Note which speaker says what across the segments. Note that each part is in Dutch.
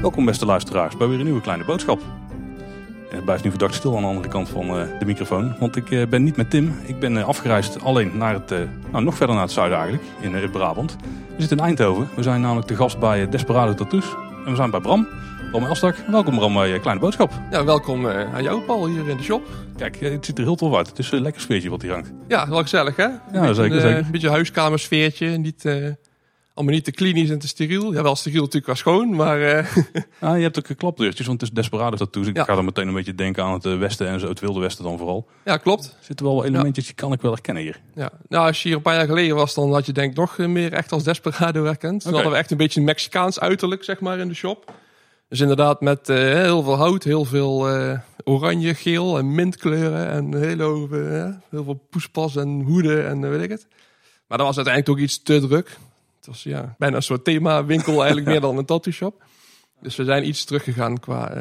Speaker 1: Welkom beste luisteraars bij weer een nieuwe kleine boodschap. Het blijft nu verdacht stil aan de andere kant van eh, de microfoon. Want ik eh, ben niet met Tim. Ik ben eh, afgereisd alleen naar het, nou, nog verder naar het zuiden eigenlijk, in Brabant. We zitten in Eindhoven. We zijn namelijk te gast bij Desperado Tattoos. En we zijn bij Bram. Bram Elstak. Welkom Bram bij Kleine Boodschap.
Speaker 2: Ja, welkom aan jou Paul hier in de shop.
Speaker 1: Kijk, eh, het ziet er heel tof uit. Het is een lekker sfeertje wat hier hangt.
Speaker 2: Ja, wel gezellig hè?
Speaker 1: Ja,
Speaker 2: beetje
Speaker 1: zeker,
Speaker 2: Een, eh,
Speaker 1: zeker.
Speaker 2: een beetje een huiskamersfeertje. Niet, eh, allemaal niet te klinisch en te steriel. Ja, wel steriel natuurlijk wel schoon, maar
Speaker 1: Ah, je hebt ook klapdeurtjes, want het is Desperado Tattoos. Ik
Speaker 2: Ja.
Speaker 1: ga dan meteen een beetje denken aan het westen en zo, het wilde westen dan vooral.
Speaker 2: ja, klopt.
Speaker 1: Er zitten wel elementjes die kan ik wel herkennen hier.
Speaker 2: Ja. Nou, als je hier een paar jaar geleden was, dan had je denk ik nog meer echt als Desperado herkend. Toen hadden we echt een beetje een Mexicaans uiterlijk, zeg maar, in de shop. Dus inderdaad met eh, heel veel hout, heel veel eh, oranje, geel en mintkleuren. En heel, eh, heel veel poespas en hoeden en weet ik het. Maar dat was uiteindelijk ook iets te druk. Het was ja, bijna een soort themawinkel eigenlijk meer dan een tattoo shop. Dus we zijn iets teruggegaan qua,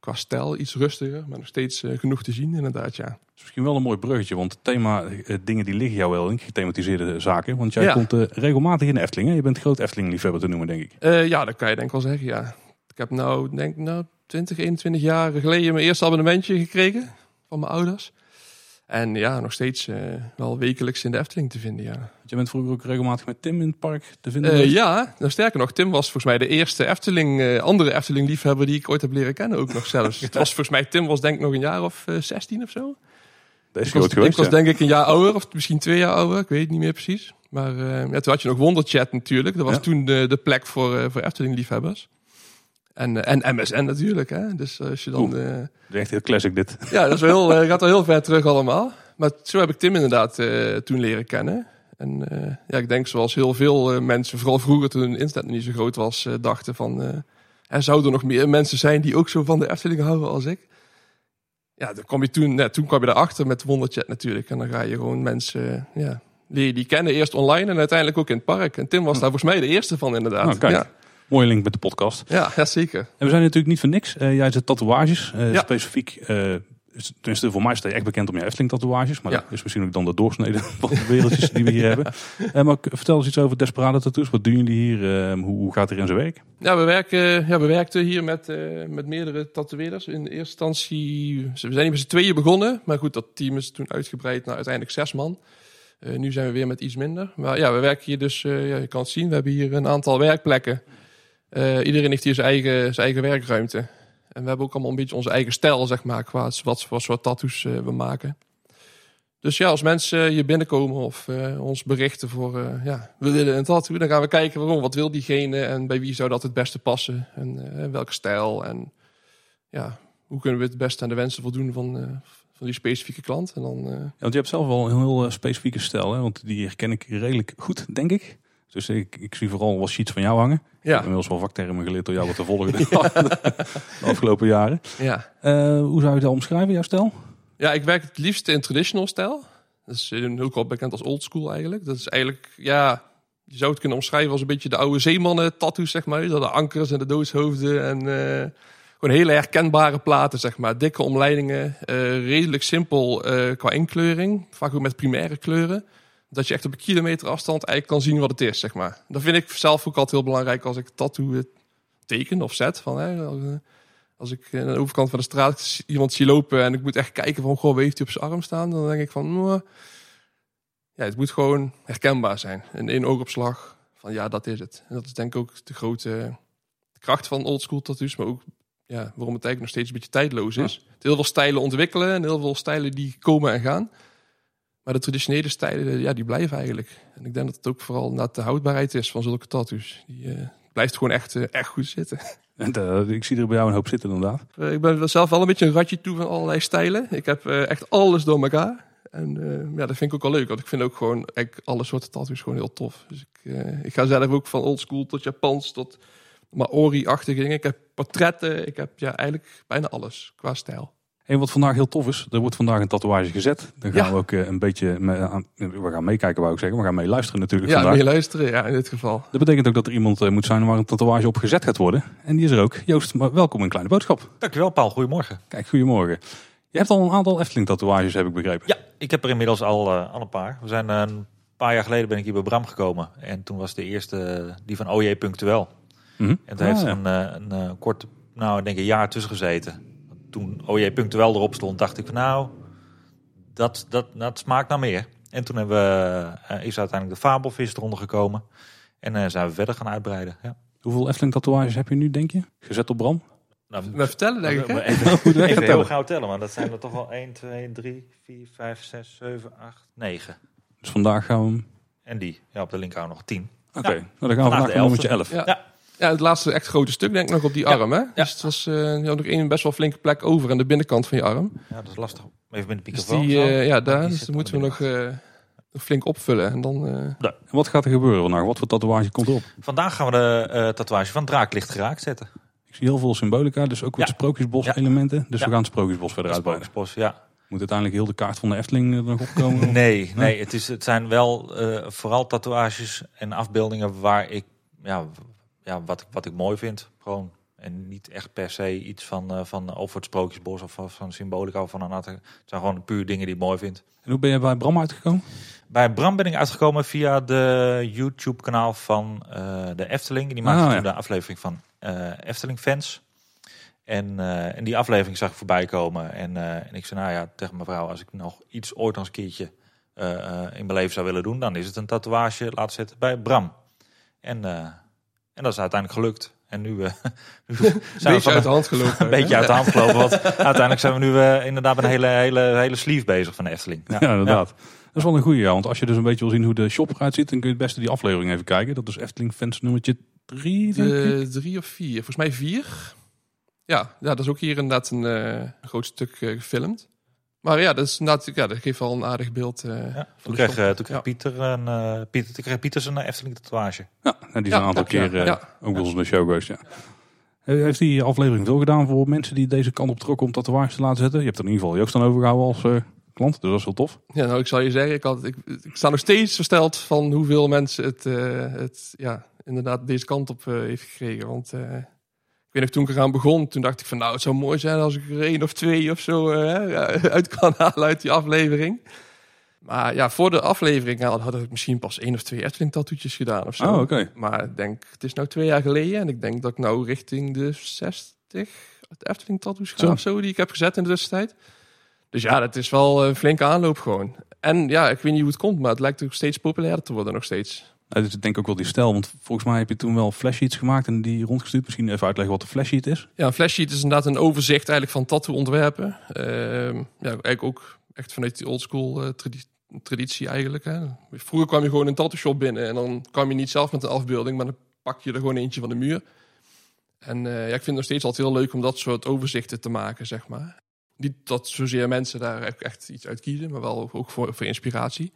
Speaker 2: qua stijl. Iets rustiger, maar nog steeds genoeg te zien inderdaad, ja.
Speaker 1: Dat is misschien wel een mooi bruggetje, want het thema dingen die liggen jou wel in, gethematiseerde zaken. Want jij
Speaker 2: Ja.
Speaker 1: komt regelmatig in de Efteling. Hè? Je bent groot Efteling-liefhebber te noemen, denk ik.
Speaker 2: Ja, dat kan je denk ik wel zeggen, ja. Ik heb nou, denk ik, nou, 20, 21 jaar geleden mijn eerste abonnementje gekregen van mijn ouders. En ja, nog steeds eh, wel wekelijks in de Efteling te vinden, ja.
Speaker 1: Jij bent vroeger ook regelmatig met Tim in het park te vinden.
Speaker 2: Eh, ja, nou sterker nog, Tim was volgens mij de eerste Efteling, eh, andere Efteling-liefhebber die ik ooit heb leren kennen ook nog zelfs. Het was volgens mij, Tim was denk ik nog een jaar of eh, 16 of zo.
Speaker 1: Dat is
Speaker 2: Ik was,
Speaker 1: geweest.
Speaker 2: ik was
Speaker 1: ja.
Speaker 2: denk ik een jaar ouder, of misschien twee jaar ouder, ik weet het niet meer precies. Maar eh, ja, toen had je nog Wonderchat natuurlijk. Dat was
Speaker 1: Ja.
Speaker 2: toen de, de plek voor, eh, voor Efteling-liefhebbers. En, eh, en MSN natuurlijk, hè. Dus eh, als je dan...
Speaker 1: Oeh.
Speaker 2: eh,
Speaker 1: Dat is echt heel classic dit.
Speaker 2: ja, dat is wel heel, gaat wel heel ver terug allemaal. Maar zo heb ik Tim inderdaad eh, toen leren kennen. En eh, ja, ik denk zoals heel veel mensen, vooral vroeger toen internet niet zo groot was, dachten van... eh, er zouden nog meer mensen zijn die ook zo van de Efteling houden als ik. Ja, dan kwam je toen, ja, toen kwam je erachter met Wonderchat natuurlijk. En dan ga je gewoon mensen, ja, je die kennen. Eerst online en uiteindelijk ook in het park. En Tim was daar volgens mij de eerste van inderdaad.
Speaker 1: Kijk.
Speaker 2: Ja,
Speaker 1: Mooie link met de podcast.
Speaker 2: ja, ja, zeker.
Speaker 1: En we zijn natuurlijk niet voor niks. Eh, jij zet tatoeages. eh,
Speaker 2: Ja.
Speaker 1: Specifiek, is- tenminste voor mij sta je echt bekend om je Efteling tatoeages. Maar
Speaker 2: Ja.
Speaker 1: dat is misschien ook dan de doorsnede van de wereldjes die we hier hebben. Maar vertel eens iets over Desperado Tattoos. Wat doen jullie hier? Eh, hoe, hoe gaat het in zijn werk?
Speaker 2: Ja, we, werken, ja, we werkten hier met, met meerdere tatoeëerders. In eerste instantie, we zijn hier met z'n tweeën begonnen. Maar goed, dat team is toen uitgebreid naar uiteindelijk zes man. Nu zijn we weer met iets minder. Maar ja, we werken hier dus, ja, je kan het zien, we hebben hier een aantal werkplekken. Eh, iedereen heeft hier zijn eigen, zijn eigen werkruimte. En we hebben ook allemaal een beetje onze eigen stijl, zeg maar, qua wat voor soort tattoos eh, we maken. Dus ja, als mensen hier binnenkomen of eh, ons berichten voor, ja, we willen een tattoo, dan gaan we kijken waarom, wat wil diegene en bij wie zou dat het beste passen en welke stijl en ja, hoe kunnen we het beste aan de wensen voldoen van, van die specifieke klant. En dan,
Speaker 1: want je hebt zelf wel een heel specifieke stijl. Hè? Want die herken ik redelijk goed, denk ik. Dus ik, ik zie vooral wel sheets van jou hangen. Ik heb
Speaker 2: ja,
Speaker 1: inmiddels wel vaktermen geleerd door jou wat te volgen de, afgelopen jaren.
Speaker 2: ja.
Speaker 1: Eh, hoe zou je dat omschrijven, jouw stijl?
Speaker 2: ja, ik werk het liefst in traditional stijl. Dat is eh, ook wel bekend als old school eigenlijk. Dat is eigenlijk, ja, je zou het kunnen omschrijven als een beetje de oude zeemannen tattoos, zeg maar. De ankers en de doodshoofden en eh, gewoon hele herkenbare platen, zeg maar. Dikke omleidingen, redelijk simpel qua inkleuring. Vaak ook met primaire kleuren. Dat je echt op een kilometer afstand eigenlijk kan zien wat het is, zeg maar. Dat vind ik zelf ook altijd heel belangrijk als ik tattoo teken of zet. Van, hè, als, eh, als ik aan de overkant van de straat iemand zie lopen en ik moet echt kijken van, goh, wie heeft hij op zijn arm staan? Dan denk ik van, "Mwah." ja, het moet gewoon herkenbaar zijn. In één oogopslag van, ja, dat is het. En dat is denk ik ook de grote kracht van oldschool tattoos, maar ook ja, waarom het eigenlijk nog steeds een beetje tijdloos is. Heel veel stijlen ontwikkelen en heel veel stijlen die komen en gaan. Maar de traditionele stijlen, ja, die blijven eigenlijk. En ik denk dat het ook vooral net de houdbaarheid is van zulke tattoos. Die eh, blijft gewoon echt, eh, echt goed zitten.
Speaker 1: En, eh, ik zie er bij jou een hoop zitten inderdaad.
Speaker 2: Eh, ik ben zelf wel een beetje een ratje toe van allerlei stijlen. Ik heb eh, echt alles door elkaar. En eh, ja, dat vind ik ook wel leuk. Want ik vind ook gewoon alle soorten tattoos gewoon heel tof. Dus ik, eh, ik ga zelf ook van oldschool tot Japans tot Maori-achtige dingen. Ik heb portretten. Ik heb ja, eigenlijk bijna alles qua stijl.
Speaker 1: En wat vandaag heel tof is, er wordt vandaag een tatoeage gezet. Dan gaan
Speaker 2: Ja.
Speaker 1: we ook eh, een beetje mee aan, we gaan meekijken, wou ik zeggen. We gaan mee luisteren natuurlijk
Speaker 2: Ja,
Speaker 1: vandaag.
Speaker 2: meer luisteren. Ja, in dit geval.
Speaker 1: Dat betekent ook dat er iemand eh, moet zijn waar een tatoeage op gezet gaat worden. En die is er ook. Joost, maar welkom in Kleine Boodschap.
Speaker 3: Dankjewel Paul, goedemorgen.
Speaker 1: Kijk, goedemorgen. Je hebt al een aantal Efteling tatoeages, heb ik begrepen.
Speaker 3: Ja, ik heb er inmiddels al, eh, al een paar. We zijn eh, een paar jaar geleden ben ik hier bij Bram gekomen. En toen was de eerste eh, die van OJ Punctueel.
Speaker 1: Mhm.
Speaker 3: En
Speaker 1: Ah,
Speaker 3: heeft
Speaker 1: ja.
Speaker 3: een, eh, een, eh, kort, nou ik denk een jaar tussen gezeten. Toen OJ Punctueel erop stond, dacht ik van nou, dat, dat, dat smaakt naar meer. En toen hebben we, eh, is uiteindelijk de fabelvis eronder gekomen. En eh, zijn we verder gaan uitbreiden. Ja.
Speaker 1: Hoeveel Efteling tatoeages heb je nu, denk je? Gezet op Bram?
Speaker 3: Nou,
Speaker 2: Met vertellen, denk ik. hè?
Speaker 3: Even,
Speaker 1: weg
Speaker 3: even heel
Speaker 1: tellen.
Speaker 3: gauw tellen, want dat zijn er toch wel 1, 2, 3, 4, 5, 6, 7, 8, 9.
Speaker 1: Dus vandaag gaan we hem...
Speaker 3: En die, ja, op de linkerarm nog 10.
Speaker 1: Oké,
Speaker 3: Ja.
Speaker 1: nou, dan gaan we
Speaker 3: Vandaag
Speaker 1: vandaag nummertje
Speaker 2: elfde.
Speaker 1: 11.
Speaker 2: Ja.
Speaker 3: Ja.
Speaker 2: Ja, het laatste echt grote stuk denk ik nog op die arm. Hè? Dus het was eh, je had nog één best wel flinke plek over aan de binnenkant van je arm.
Speaker 3: Ja, dat is lastig. Even met de
Speaker 2: Dus
Speaker 3: microfoon.
Speaker 2: die, eh, ja, daar dus moeten we nog eh, nog flink opvullen. En dan, eh,
Speaker 1: En wat gaat er gebeuren vandaag? Wat voor tatoeage komt erop?
Speaker 3: Vandaag gaan we de eh, tatoeage van Draaklicht geraakt zetten.
Speaker 1: Ik zie heel veel symbolica, dus ook wat
Speaker 3: Ja.
Speaker 1: sprookjesbos
Speaker 3: Ja.
Speaker 1: elementen. Dus
Speaker 3: Ja.
Speaker 1: we gaan het sprookjesbos verder uitbreiden.
Speaker 3: Spookspos, ja.
Speaker 1: Moet uiteindelijk heel de kaart van de Efteling er nog opkomen?
Speaker 3: Nee, nee het, is, het zijn wel eh, vooral tatoeages en afbeeldingen waar ik, ja, ja wat, ik- wat ik mooi vind. Gewoon. En niet echt per se iets van, eh, van over het sprookjesbos of van- symbolica of van een. Het zijn gewoon puur dingen die ik mooi vind.
Speaker 1: En hoe ben je bij Bram uitgekomen?
Speaker 3: Bij Bram ben ik uitgekomen via de YouTube-kanaal van eh, de Efteling. Die maakte
Speaker 1: Ah,
Speaker 3: toen
Speaker 1: ja.
Speaker 3: de aflevering van eh, Efteling-fans. En, eh, en die aflevering zag ik voorbij komen. En, en ik zei, nou ja, tegen mijn vrouw, als ik nog iets ooit een keertje in mijn leven zou willen doen, dan is het een tatoeage laten zetten bij Bram. En, en dat is uiteindelijk gelukt. En nu, eh, nu zijn
Speaker 2: een
Speaker 3: we van
Speaker 2: uit de hand gelopen.
Speaker 3: een beetje uit de hand gelopen. Want uiteindelijk zijn we nu eh, inderdaad met een hele, hele, hele sleeve bezig van de Efteling.
Speaker 1: Ja, inderdaad. Dat is wel een goede, ja. Want als je dus een beetje wil zien hoe de shop eruit ziet, dan kun je het beste die aflevering even kijken. Dat is Efteling Fans nummertje 3, denk ik.
Speaker 2: De drie of vier, volgens mij vier. Ja, ja dat is ook hier inderdaad een, eh, groot stuk eh, gefilmd. Maar ja, dat, is inderdaad, ja, dat geeft wel een aardig beeld. eh,
Speaker 3: Ja, toen
Speaker 2: de
Speaker 3: kreeg, eh, toen kreeg
Speaker 2: Ja.
Speaker 3: Pieter een, eh, Pieter, toen kreeg Pieter zijn Efteling tatoeage.
Speaker 1: Ja, en die is
Speaker 2: Ja,
Speaker 1: een aantal
Speaker 2: ja,
Speaker 1: keer eh,
Speaker 2: ja.
Speaker 1: ook ons in de show geweest, ja. Heeft die aflevering veel gedaan voor mensen die deze kant op trokken om tatoeages te laten zetten? Je hebt er in ieder geval Joost aan overgehouden als eh, klant, dus dat is wel tof.
Speaker 2: Ja, nou, ik zal je zeggen, ik, had, ik, ik sta nog steeds versteld van hoeveel mensen het, eh, het ja, inderdaad deze kant op heeft gekregen. Want eh, weet nog, toen ik eraan begon, toen dacht ik van nou, het zou mooi zijn als ik er één of twee of zo eh, uit kan halen uit die aflevering. Maar ja, voor de aflevering had, had ik misschien pas één of twee Efteling tattoetjes gedaan of zo.
Speaker 1: Oh.
Speaker 2: Maar ik denk, het is nou twee jaar geleden en ik denk dat ik nou richting de 60 Efteling tattoos ga
Speaker 1: Zo.
Speaker 2: of zo, die ik heb gezet in de tussentijd. Dus ja, dat is wel een flinke aanloop gewoon. En ja, ik weet niet hoe het komt, maar het lijkt ook steeds populairder te worden nog steeds.
Speaker 1: Nou, dit is denk ik ook wel die stijl, want volgens mij heb je toen wel flashsheets gemaakt en die rondgestuurd. Misschien even uitleggen wat de flashsheet is.
Speaker 2: Ja, een flashsheet is inderdaad een overzicht eigenlijk van tattoo ontwerpen. Ehm, ja, eigenlijk ook echt vanuit die oldschool eh tradi- traditie eigenlijk. Hè. Vroeger kwam je gewoon in een tattoo shop binnen en dan kwam je niet zelf met een afbeelding, maar dan pak je er gewoon eentje van de muur. En eh, ja, ik vind het nog steeds altijd heel leuk om dat soort overzichten te maken, zeg maar. Niet dat zozeer mensen daar echt- echt iets uit kiezen, maar wel ook voor, voor inspiratie.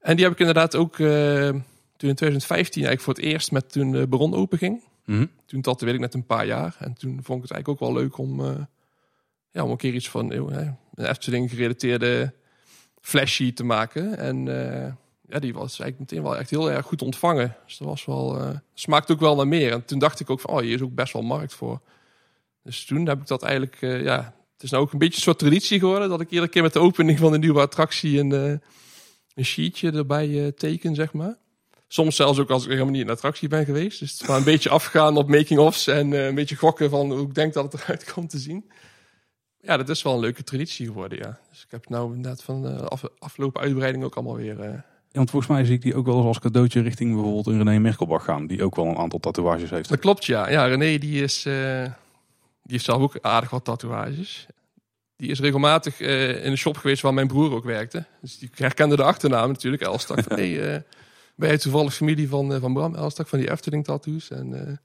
Speaker 2: En die heb ik inderdaad ook eh, toen in 2015 eigenlijk voor het eerst met toen de Baron open ging
Speaker 1: Mhm.
Speaker 2: toen dat weet ik net een paar jaar. En toen vond ik het eigenlijk ook wel leuk om, eh, ja, om een keer iets van eh, een Efteling gerelateerde flashsheet te maken. En eh, ja, die was eigenlijk meteen wel echt heel erg goed ontvangen. Dus dat was wel, eh smaakt ook wel naar meer. En toen dacht ik ook van, oh, hier is ook best wel markt voor. Dus toen heb ik dat eigenlijk, ja, het is nou ook een beetje een soort traditie geworden dat ik iedere keer met de opening van een nieuwe attractie een, een sheetje erbij teken, zeg maar. Soms zelfs ook als ik helemaal niet in de attractie ben geweest. Dus het is maar een beetje afgaan op making-offs en eh, een beetje gokken van hoe ik denk dat het eruit komt te zien. Ja, dat is wel een leuke traditie geworden, ja. Dus ik heb nou inderdaad van de af, afgelopen uitbreiding ook allemaal weer... eh,
Speaker 1: Ja, want volgens mij zie ik die ook wel eens als cadeautje richting bijvoorbeeld een René Merkelbach gaan. Die ook wel een aantal tatoeages heeft.
Speaker 2: Dat klopt, ja. Ja, René die is, eh, die heeft zelf ook aardig wat tatoeages. Die is regelmatig eh, in de shop geweest waar mijn broer ook werkte. Dus die herkende de achternaam natuurlijk, Elstak. Van, hey, je toevallig familie van, eh, van Bram Elstak, van die Efteling tattoos? En, eh,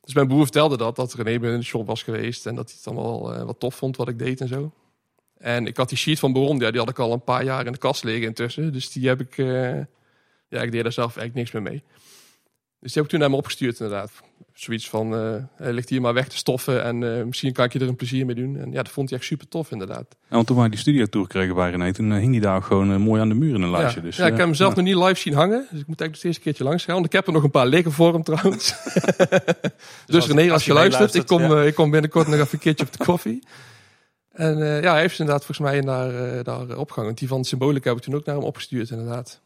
Speaker 2: dus mijn broer vertelde dat, dat René bij in de shop was geweest. En dat hij het allemaal eh, wat tof vond wat ik deed en zo. En ik had die sheet van Baron, die had ik al een paar jaar in de kast liggen intussen. Dus die heb ik, ja, ik deed daar zelf eigenlijk niks meer mee. Dus die heb ik toen naar hem opgestuurd inderdaad. Zoiets van, eh, hij ligt hier maar weg te stoffen en eh, misschien kan ik je er een plezier mee doen. En ja, dat vond hij echt super tof inderdaad.
Speaker 1: Ja, want toen wij die studio kregen bij René, toen eh, hing die daar gewoon mooi aan de muur in een lijstje.
Speaker 2: ja.
Speaker 1: Dus,
Speaker 2: ja, ik heb hem zelf
Speaker 1: ja.
Speaker 2: nog niet live zien hangen. Dus ik moet eigenlijk nog steeds een keertje langs gaan. Want ik heb er nog een paar liggen voor hem trouwens. dus
Speaker 3: als-
Speaker 2: René, als,
Speaker 3: als
Speaker 2: je
Speaker 3: je
Speaker 2: luistert, ik kom,
Speaker 3: ja.
Speaker 2: ik kom binnenkort nog even een keertje op de koffie. En ja, hij heeft ze inderdaad volgens mij naar, daar opgehangen. Want Die van Symbolica heb ik toen ook naar hem opgestuurd inderdaad.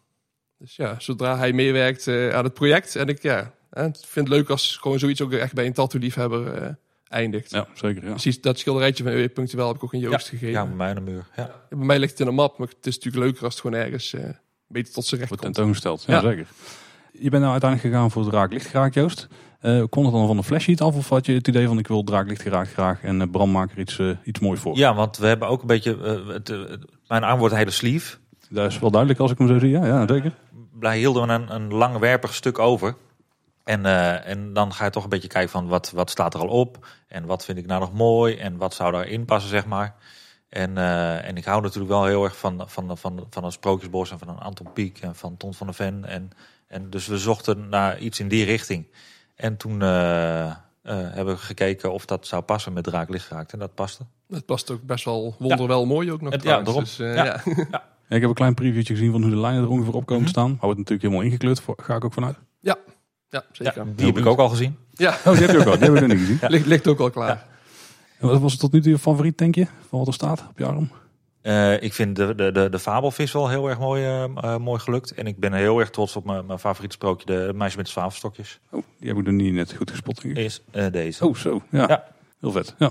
Speaker 2: Dus ja, zodra hij meewerkt aan het project. En ik ja, ik vind het leuk als gewoon zoiets ook echt bij een tattoo-liefhebber eh, eindigt.
Speaker 1: Ja, zeker. Ja.
Speaker 2: Precies, dat schilderijtje van EU Punctueel heb ik ook in Joost gegeven.
Speaker 3: Ja, bij mij aan de muur. Ja.
Speaker 2: Ja, Bij mij ligt het in een map, maar het is natuurlijk leuker als het gewoon ergens eh, beter tot zijn recht
Speaker 1: Wordt
Speaker 2: komt.
Speaker 1: tentoongesteld. Ja,
Speaker 2: Ja.
Speaker 1: zeker. Je bent nou uiteindelijk gegaan voor het draaklicht geraakt, Joost. Eh kon het dan van de flashsheet af of had je het idee van ik wil draaklicht geraakt graag en uh, Bram maakt er iets, iets moois voor?
Speaker 3: ja, want we hebben ook een beetje... het, mijn arm wordt een hele sleeve.
Speaker 1: Dat is wel duidelijk als ik hem zo zie. Ja, ja zeker.
Speaker 3: Daar hielden we een, een langwerpig stuk over. En, eh, en dan ga je toch een beetje kijken van wat, wat staat er al op. En wat vind ik nou nog mooi. En wat zou daarin passen, zeg maar. En, eh, en ik hou natuurlijk wel heel erg van, van, van, van een Sprookjesbos en van een Anton Pieck en van Ton van der Ven. En, en dus we zochten naar iets in die richting. En toen eh, eh, hebben we gekeken of dat zou passen met Draaklicht geraakt. En dat paste.
Speaker 2: Het past ook best wel wonderwel mooi ook nog
Speaker 3: Het- ja, daarom.
Speaker 2: Dus, eh,
Speaker 3: Ja.
Speaker 2: ja.
Speaker 1: Ja, ik heb een klein previewtje gezien van hoe de lijnen er ongeveer op komen te staan. Hou het natuurlijk helemaal ingekleurd, voor, ga ik ook vanuit.
Speaker 2: ja,
Speaker 3: Ja,
Speaker 2: zeker.
Speaker 3: die heb ik ook al gezien.
Speaker 2: Ja,
Speaker 1: Oh, die heb je ook al. Die heb ik nog niet gezien.
Speaker 2: ligt, ligt ook al klaar.
Speaker 1: En wat was tot nu toe je favoriet, denk je? Van wat er staat op je arm?
Speaker 3: Eh, ik vind de, de, de, de fabelvis wel heel erg mooi, eh, eh, mooi gelukt. En ik ben heel erg trots op mijn, mijn favoriete sprookje, de meisje met de zwavelstokjes.
Speaker 1: Oh, die heb ik nog niet net goed gespot.
Speaker 3: Is eh, deze.
Speaker 1: Oh, zo. Ja.
Speaker 3: Ja.
Speaker 1: Heel vet. Ja.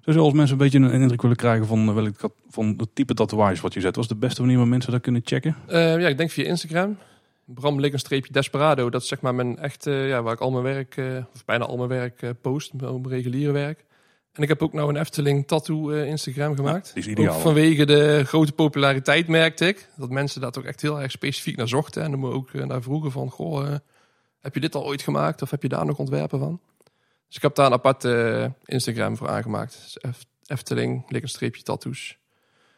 Speaker 1: Sowieso als mensen een beetje een, een indruk willen krijgen van, welk, van het type tatoeages wat je zet. Was de beste manier waar mensen dat kunnen checken?
Speaker 2: Eh, ja, ik denk via Instagram. Bram lik een streepje Desperado. Dat is zeg maar mijn echte, ja, waar ik al mijn werk, eh, of bijna al mijn werk eh, post, mijn reguliere werk. En ik heb ook nou een Efteling tattoo eh, Instagram gemaakt.
Speaker 1: is ideaal.
Speaker 2: Ook vanwege de grote populariteit merkte ik. Dat mensen daar toch echt heel erg specifiek naar zochten. En dan moet ook naar vroegen van, goh, heb je dit al ooit gemaakt? Of heb je daar nog ontwerpen van? Dus ik heb daar een apart eh, Instagram voor aangemaakt. Dus Eft- Efteling, lik een streepje tattoos.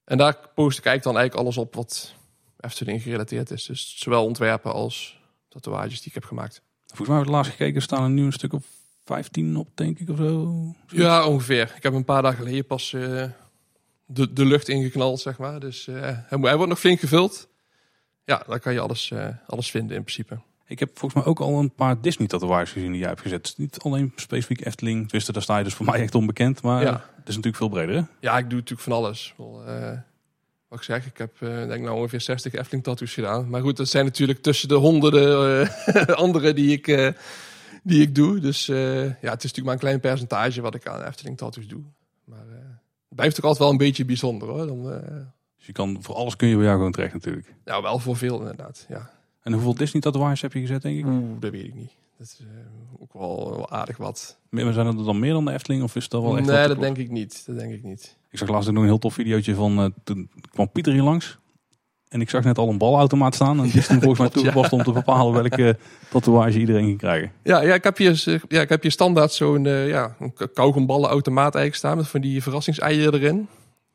Speaker 2: En daar post ik eigenlijk dan eigenlijk alles op wat Efteling gerelateerd is. Dus zowel ontwerpen als tatoeages die ik heb gemaakt.
Speaker 1: Volgens mij hebben we het laatst gekeken, staan er nu een stuk of 15 op, denk ik, of zo.
Speaker 2: Ja, ongeveer. Ik heb een paar dagen geleden pas eh, de, de lucht ingeknald, zeg maar. Dus eh, hij, moet- hij wordt nog flink gevuld. Ja, daar kan je alles, eh, alles vinden in principe.
Speaker 1: Ik heb volgens mij ook al een paar Disney-tatoeages gezien die jij hebt gezet. Niet alleen specifiek Efteling. Tenminste, daar sta je dus voor mij echt onbekend. Maar
Speaker 2: Ja.
Speaker 1: het is natuurlijk veel breder, hè?
Speaker 2: Ja, ik doe natuurlijk van alles. Wel, wat ik zeg, ik heb eh, denk nou ongeveer 60 Efteling tattoos gedaan. Maar goed, dat zijn natuurlijk tussen de honderden eh, andere die ik, eh, die ik doe. Dus ja, het is natuurlijk maar een klein percentage wat ik aan Efteling tattoos doe. Maar het blijft ook altijd wel een beetje bijzonder hoor. Dan,
Speaker 1: Dus je kan, voor alles kun je bij jou gewoon terecht natuurlijk.
Speaker 2: nou, wel voor veel inderdaad, ja.
Speaker 1: En hoeveel Disney-tatoeages heb je gezet, denk ik?
Speaker 2: Oeh, dat weet ik niet. Dat is eh, ook wel, wel aardig wat.
Speaker 1: Maar Zijn er dan meer dan de Efteling? Of is dat wel echt
Speaker 2: nee, dat denk ik niet. Dat denk ik niet.
Speaker 1: Ik zag laatst nog een heel tof videootje van... eh, toen kwam Pieter hier langs. En ik zag net al een balautomaat staan. En die is toen volgens mij
Speaker 2: ja.
Speaker 1: toegepast om te bepalen welke tatoeage iedereen ging krijgen.
Speaker 2: Ja, ja, ik heb hier, eh, ja, ik heb hier standaard zo'n eh ja, kauwgomballenautomaat eigenlijk staan met van die verrassingseieren erin.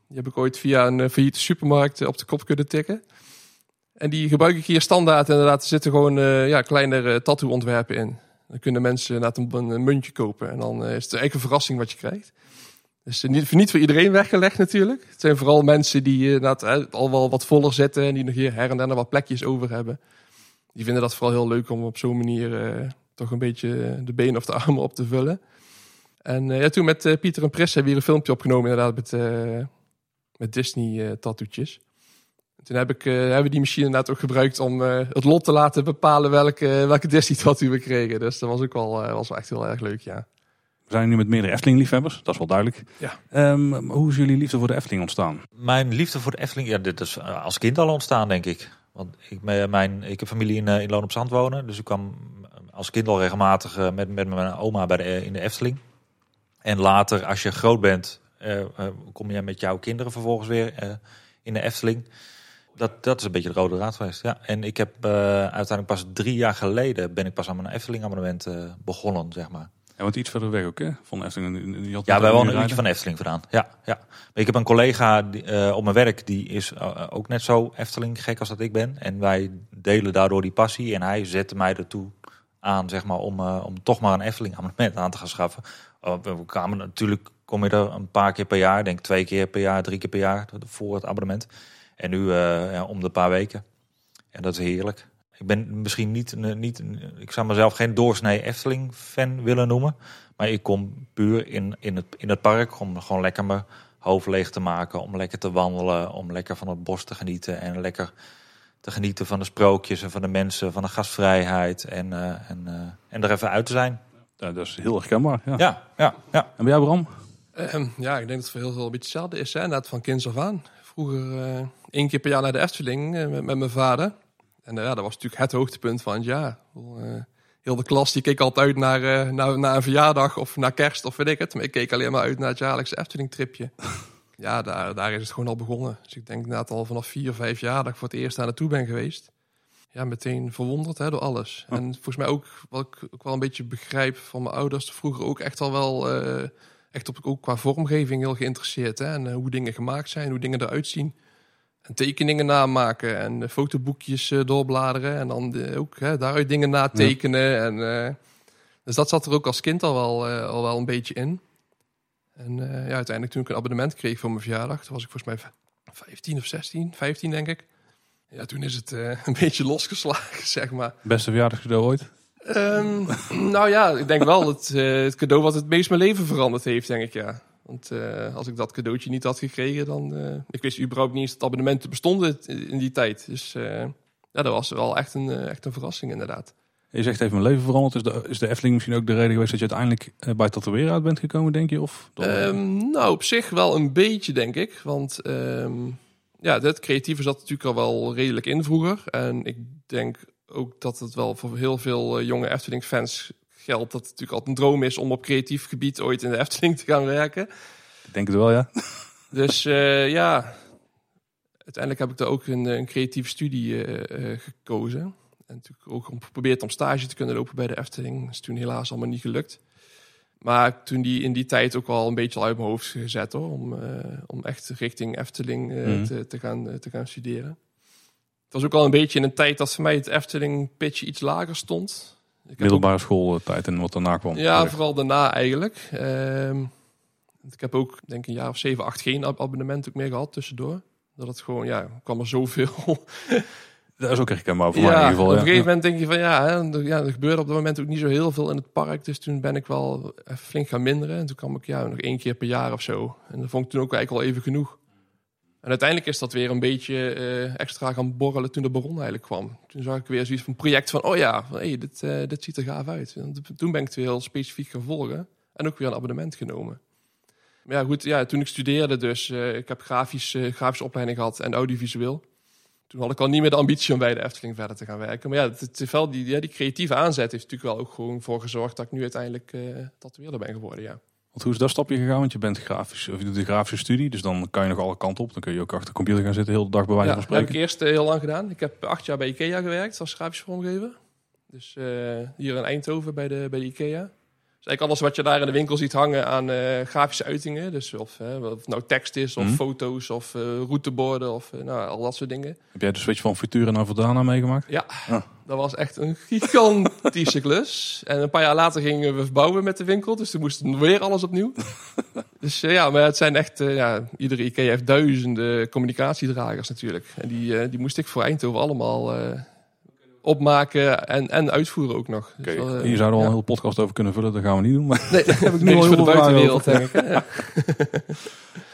Speaker 2: Die heb ik ooit via een failliete supermarkt op de kop kunnen tikken. En die gebruik ik hier standaard inderdaad. Er zitten gewoon eh, ja, kleinere tattoo-ontwerpen in. Dan kunnen mensen inderdaad een, muntje kopen. En dan eh, is het eigenlijk een verrassing wat je krijgt. Dus eh, niet, niet voor iedereen weggelegd natuurlijk. Het zijn vooral mensen die inderdaad, al wel wat voller zitten. En die nog hier her en nog wat plekjes over hebben. Die vinden dat vooral heel leuk om op zo'n manier toch een beetje de benen of de armen op te vullen. En ja, toen met Pieter en Pris hebben we hier een filmpje opgenomen inderdaad met, met Disney eh tattoetjes. Toen heb ik, eh, hebben we die machine inderdaad ook gebruikt om eh, het lot te laten bepalen welke, welke Disney tattoo we kregen. Dus dat was ook wel, eh, was wel echt heel erg leuk, ja.
Speaker 1: We zijn nu met meerdere Efteling-liefhebbers. Dat is wel duidelijk.
Speaker 2: Ja.
Speaker 1: Ehm, hoe is jullie liefde voor de Efteling ontstaan?
Speaker 3: Mijn liefde voor de Efteling, ja, dit is eh, als kind al ontstaan, denk ik. Want ik, mijn, ik heb familie in, eh, in Loon op Zand wonen. Dus ik kwam als kind al regelmatig eh, met, met mijn oma bij de, eh, in de Efteling. En later, als je groot bent, eh, eh, kom je met jouw kinderen vervolgens weer eh, in de Efteling. Dat, dat is een beetje de rode draad geweest. Ja. En ik heb eh, uiteindelijk pas drie jaar geleden ben ik pas aan mijn Efteling abonnement eh, begonnen, zeg maar.
Speaker 1: Ja, want iets verder weg ook, hè? Van Efteling.
Speaker 3: Ja, wij wonen een uurtje van Efteling vandaan. Ja, ja. Maar ik heb een collega die, eh, op mijn werk, die is ook net zo Efteling gek als dat ik ben. En wij delen daardoor die passie. En hij zette mij ertoe aan, zeg maar, om, om toch maar een Efteling abonnement aan te gaan schaffen. We we kwamen natuurlijk, kom je er een paar keer per jaar, denk twee keer per jaar, drie keer per jaar voor het abonnement. En nu eh, ja, om de paar weken. En dat is heerlijk. Ik ben misschien niet, een- niet ik zou mezelf geen doorsnee Efteling fan willen noemen. Maar ik kom puur in, in, het, in het park om gewoon lekker mijn hoofd leeg te maken, om lekker te wandelen, om lekker van het bos te genieten en lekker te genieten van de sprookjes en van de mensen, van de gastvrijheid en, eh, en, eh, en er even uit te zijn.
Speaker 1: Ja, dat is heel herkenbaar. Ja.
Speaker 3: Ja, ja, ja.
Speaker 1: En bij jou Bram?
Speaker 2: Ehm, ja, ik denk dat het voor heel veel een beetje hetzelfde is. Hè? Inderdaad, van kinds af aan. Vroeger eh, één keer per jaar naar de Efteling eh, met, met mijn vader. En eh, ja, dat was natuurlijk het hoogtepunt van het jaar. Heel de klas die keek altijd uit naar, naar, naar een verjaardag of naar kerst of weet ik het. Maar ik keek alleen maar uit naar het jaarlijkse Efteling-tripje. ja, daar, daar is het gewoon al begonnen. Dus ik denk inderdaad al vanaf vier, vijf jaar dat ik voor het eerst daar naartoe ben geweest. Ja, meteen verwonderd hè, door alles. En volgens mij ook, wat ik ook wel een beetje begrijp van mijn ouders, vroeger ook echt al wel, echt op, ook qua vormgeving heel geïnteresseerd. Hè? En eh, hoe dingen gemaakt zijn, hoe dingen eruit zien. En tekeningen namaken en eh, fotoboekjes eh, doorbladeren. En dan ook hè, daaruit dingen natekenen. En, eh, dus dat zat er ook als kind al wel, al wel een beetje in. En ja, uiteindelijk toen ik een abonnement kreeg voor mijn verjaardag, toen was ik volgens mij v- 15 of 16, 15 denk ik. Ja, toen is het een beetje losgeslagen, zeg maar.
Speaker 1: Beste verjaardagscadeau ooit?
Speaker 2: Ehm, nou ja, ik denk wel het, eh, het cadeau wat het meest mijn leven veranderd heeft, denk ik ja. Want eh, als ik dat cadeautje niet had gekregen, dan... eh, ik wist überhaupt niet eens dat abonnementen bestonden in die tijd. Dus ja, dat was wel echt een, echt een verrassing inderdaad.
Speaker 1: Je zegt even mijn leven veranderd. Is de, is de Efteling misschien ook de reden geweest dat je uiteindelijk bij tatoeëren uit bent gekomen, denk je? Of
Speaker 2: Ehm, nou, op zich wel een beetje, denk ik. Want ehm, ja, het creatieve zat natuurlijk al wel redelijk in vroeger. En ik denk ook dat het wel voor heel veel eh, jonge Efteling-fans geldt... dat het natuurlijk altijd een droom is om op creatief gebied ooit in de Efteling te gaan werken.
Speaker 1: ik denk het wel, ja.
Speaker 2: Dus eh, ja, uiteindelijk heb ik daar ook een, een creatieve studie eh, eh, gekozen. En natuurlijk ook om geprobeerd om stage te kunnen lopen bij de Efteling. Dat is toen helaas allemaal niet gelukt. Maar toen die in die tijd ook wel een beetje al uit mijn hoofd gezet hoor. Om, eh, om echt richting Efteling eh,
Speaker 1: Mhm.
Speaker 2: te, te, gaan, eh, te gaan studeren. Was ook al een beetje in een tijd dat voor mij het Efteling pitje iets lager stond. Ik ook-
Speaker 1: Middelbare schooltijd en wat daarna kwam.
Speaker 2: ja, vooral daarna eigenlijk. Ehm, ik heb ook denk ik een jaar of zeven, acht geen ab- abonnement ook meer gehad tussendoor. Dat het gewoon, ja, kwam er zoveel.
Speaker 1: Dat is ook herkenbaar voor mij in
Speaker 2: ja,
Speaker 1: ieder geval.
Speaker 2: op
Speaker 1: ja.
Speaker 2: een gegeven moment denk je van ja, hè, er, ja, er gebeurde op dat moment ook niet zo heel veel in het park. Dus toen ben ik wel even flink gaan minderen. En toen kwam ik ja, nog één keer per jaar of zo. En dat vond ik toen ook eigenlijk wel even genoeg. En uiteindelijk is dat weer een beetje eh, extra gaan borrelen toen de baron eigenlijk kwam. Toen zag ik weer zoiets van project van, oh ja, hey, dit, eh, dit ziet er gaaf uit. En toen ben ik het heel specifiek gaan volgen. En ook weer een abonnement genomen. Maar ja, goed, ja, toen ik studeerde dus, eh, ik heb grafisch, grafische opleiding gehad en audiovisueel. Toen had ik al niet meer de ambitie om bij de Efteling verder te gaan werken. Maar ja, het, het, die, die creatieve aanzet heeft natuurlijk wel ook gewoon voor gezorgd dat ik nu uiteindelijk tatoeëerder ben geworden, ja.
Speaker 1: Want hoe is dat stapje gegaan? Want je bent grafisch, of je doet de grafische studie, dus dan kan je nog alle kanten op. Dan kun je ook achter de computer gaan zitten, heel de dag bij wijze
Speaker 2: Ja,
Speaker 1: van
Speaker 2: dat heb ik
Speaker 1: spreken.
Speaker 2: eerst eh, heel lang gedaan. Ik heb acht jaar bij IKEA gewerkt als grafisch vormgever. Dus eh, hier in Eindhoven bij de, bij de IKEA. Dus eigenlijk alles wat je daar in de winkel ziet hangen aan eh, grafische uitingen. Dus of, eh, of het nou tekst is, of
Speaker 1: Mhm.
Speaker 2: foto's, of routeborden, of nou, al dat soort dingen.
Speaker 1: Heb jij de switch van Futura naar Verdana meegemaakt?
Speaker 2: Ja,
Speaker 1: Ah.
Speaker 2: Dat was echt een gigantische klus. En een paar jaar later gingen we verbouwen met de winkel. Dus toen moesten we weer alles opnieuw. dus eh, ja, maar het zijn echt... eh, ja, iedere IKEA heeft duizenden communicatiedragers natuurlijk. En die, eh, die moest ik voor Eindhoven allemaal eh, opmaken en, en uitvoeren ook nog.
Speaker 1: Oké,
Speaker 2: Dus wel,
Speaker 1: hier zouden we al
Speaker 2: ja.
Speaker 1: een hele podcast over kunnen vullen, dat gaan we niet doen. Maar,
Speaker 2: Nee, dat heb ik
Speaker 1: nu al
Speaker 2: voor de buitenwereld, denk ik. hè. Ja.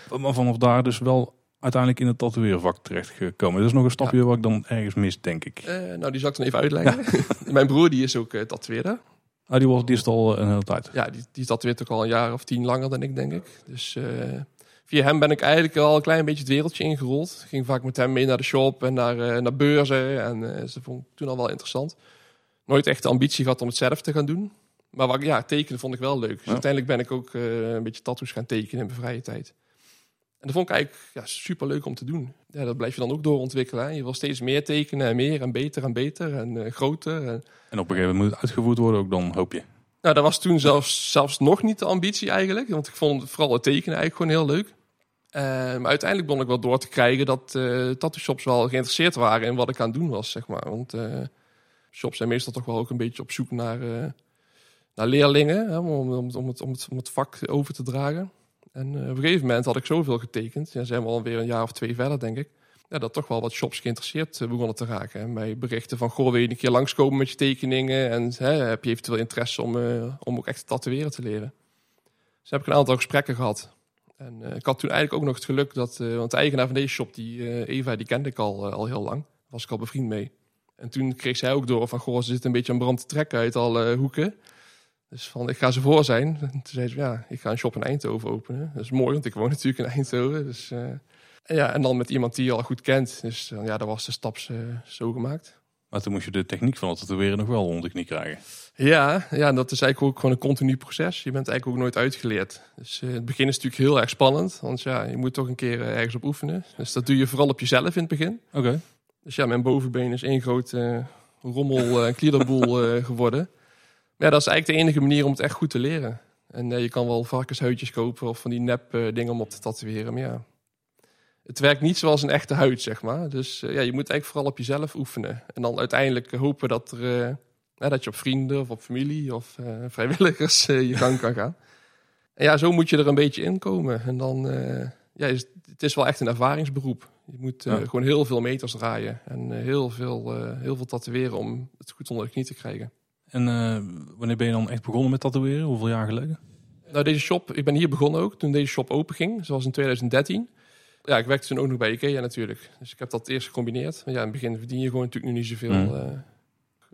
Speaker 1: maar vanaf daar dus wel uiteindelijk in het tatoeëervak terechtgekomen. Dat is nog een stapje wat ik dan ergens mis, denk ik.
Speaker 2: Eh, nou, die zal ik dan even uitleggen. Mijn broer die is ook uh, tatoeëerder.
Speaker 1: Ah, die, was, die is al een hele tijd.
Speaker 2: Ja, die, die tatoeëert ook al een jaar of tien langer dan ik, denk ik. Dus eh, via hem ben ik eigenlijk al een klein beetje het wereldje ingerold. Ik ging vaak met hem mee naar de shop en naar, eh, naar beurzen. En eh, ze vond ik toen al wel interessant. Nooit echt de ambitie gehad om het zelf te gaan doen. Maar wat, ja, tekenen vond ik wel leuk. Dus
Speaker 1: Ja.
Speaker 2: uiteindelijk ben ik ook eh, een beetje tattoos gaan tekenen in mijn vrije tijd. En dat vond ik eigenlijk ja, super leuk om te doen. Ja, dat blijf je dan ook doorontwikkelen. Hè. Je wil steeds meer tekenen en meer en beter en beter en eh, groter. En,
Speaker 1: En op een gegeven moment moet het uitgevoerd worden, ook dan hoop je.
Speaker 2: nou, dat was toen zelfs, zelfs nog niet de ambitie eigenlijk. Want ik vond vooral het tekenen eigenlijk gewoon heel leuk. Eh, maar uiteindelijk begon ik wel door te krijgen dat eh tattoo shops wel geïnteresseerd waren in wat ik aan het doen was, zeg maar. Want eh, shops zijn meestal toch wel ook een beetje op zoek naar, naar leerlingen, hè, om, om, om, het, om, het, om het vak over te dragen. En eh, op een gegeven moment had ik zoveel getekend, ja, zijn we alweer een jaar of twee verder, denk ik. Ja, dat toch wel wat shops geïnteresseerd eh, begonnen te raken. En mij berichten van, goh, wil je een keer langskomen met je tekeningen? En hè, heb je eventueel interesse om, eh, om ook echt tatoeëren te leren? Dus heb ik een aantal gesprekken gehad. En ik had toen eigenlijk ook nog het geluk dat, want de eigenaar van deze shop, die Eva, die kende ik al, al heel lang. Was ik al bevriend mee. En toen kreeg zij ook door van, goh, ze zit een beetje aan brand te trekken uit alle hoeken. Dus van, ik ga ze voor zijn. En toen zei ze, ja, ik ga een shop in Eindhoven openen. Dat is mooi, want ik woon natuurlijk in Eindhoven. Dus, eh, en ja, en dan met iemand die je al goed kent. Dus ja, daar was de stap eh, zo gemaakt.
Speaker 1: Maar toen moest je de techniek van het tatoeëren nog wel onder de knie krijgen.
Speaker 2: Ja, ja, dat is eigenlijk ook gewoon een continu proces. Je bent eigenlijk ook nooit uitgeleerd. Dus eh, het begin is natuurlijk heel erg spannend. Want ja, je moet toch een keer ergens op oefenen. Dus dat doe je vooral op jezelf in het begin.
Speaker 1: Oké.
Speaker 2: Dus ja, mijn bovenbeen is één grote rommel en geworden. Ja, dat is eigenlijk de enige manier om het echt goed te leren. En eh, je kan wel varkenshuidjes kopen of van die nep eh, dingen om op te tatoeëren. Maar ja, het werkt niet zoals een echte huid, zeg maar. Dus eh, ja, je moet eigenlijk vooral op jezelf oefenen. En dan uiteindelijk hopen dat, er, ja, dat je op vrienden of op familie of vrijwilligers je gang kan gaan. En ja, zo moet je er een beetje in komen. En dan, ja, is, het is wel echt een ervaringsberoep. Je moet
Speaker 1: Ja.
Speaker 2: gewoon heel veel meters draaien en heel, veel, heel veel tatoeëren om het goed onder de knie te krijgen.
Speaker 1: En eh, wanneer ben je dan echt begonnen met tatoeëren? Hoeveel jaar geleden?
Speaker 2: Nou, deze shop, ik ben hier begonnen ook toen deze shop open ging, zoals in 2013. Ja, ik werkte toen ook nog bij Ikea natuurlijk. Dus ik heb dat eerst gecombineerd. Maar ja, in het begin verdien je gewoon natuurlijk nu niet zoveel.
Speaker 1: Mm.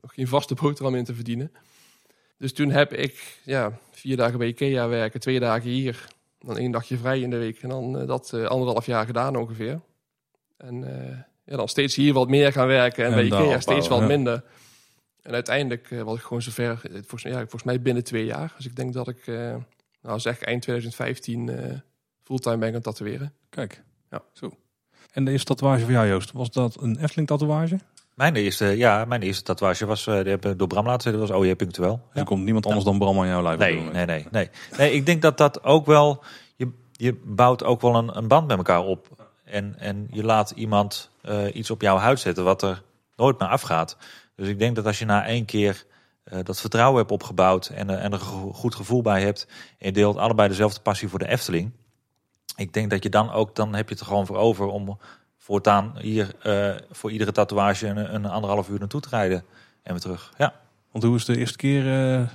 Speaker 2: nog geen vaste boterham in te verdienen. Dus toen heb ik ja, vier dagen bij Ikea werken, twee dagen hier. Dan één dagje vrij in de week. En dan eh, dat anderhalf jaar gedaan ongeveer. En ja, dan steeds hier wat meer gaan werken en,
Speaker 1: En
Speaker 2: bij Ikea steeds wat
Speaker 1: ja.
Speaker 2: minder. En uiteindelijk eh, was ik gewoon zover, eh, volgens, ja, volgens mij binnen twee jaar. Dus ik denk dat ik, eh, nou zeg eind 2015, eh, fulltime ben gaan tatoeëren.
Speaker 1: Kijk.
Speaker 2: Ja.
Speaker 1: Zo. En de eerste tatoeage voor jou, Joost, was dat een Efteling tatoeage?
Speaker 3: Mijn eerste, ja, mijn eerste tatoeage was, eh die door Bram laten zetten, was OJ Punctueel.
Speaker 1: Dus er komt niemand anders dan Bram aan jouw lijf.
Speaker 3: Nee, nee, nee, nee. Nee, ik denk dat dat ook wel, je, je bouwt ook wel een, een band met elkaar op. En, en je laat iemand eh, iets op jouw huid zetten wat er nooit meer afgaat. Dus ik denk dat als je na één keer eh, dat vertrouwen hebt opgebouwd en, eh, en er een go- goed gevoel bij hebt. En je deelt allebei dezelfde passie voor de Efteling. Ik denk dat je dan ook, dan heb je het gewoon voor over om voortaan hier eh, voor iedere tatoeage een, een anderhalf uur naartoe te rijden. En weer terug. Ja.
Speaker 1: Want hoe is de eerste keer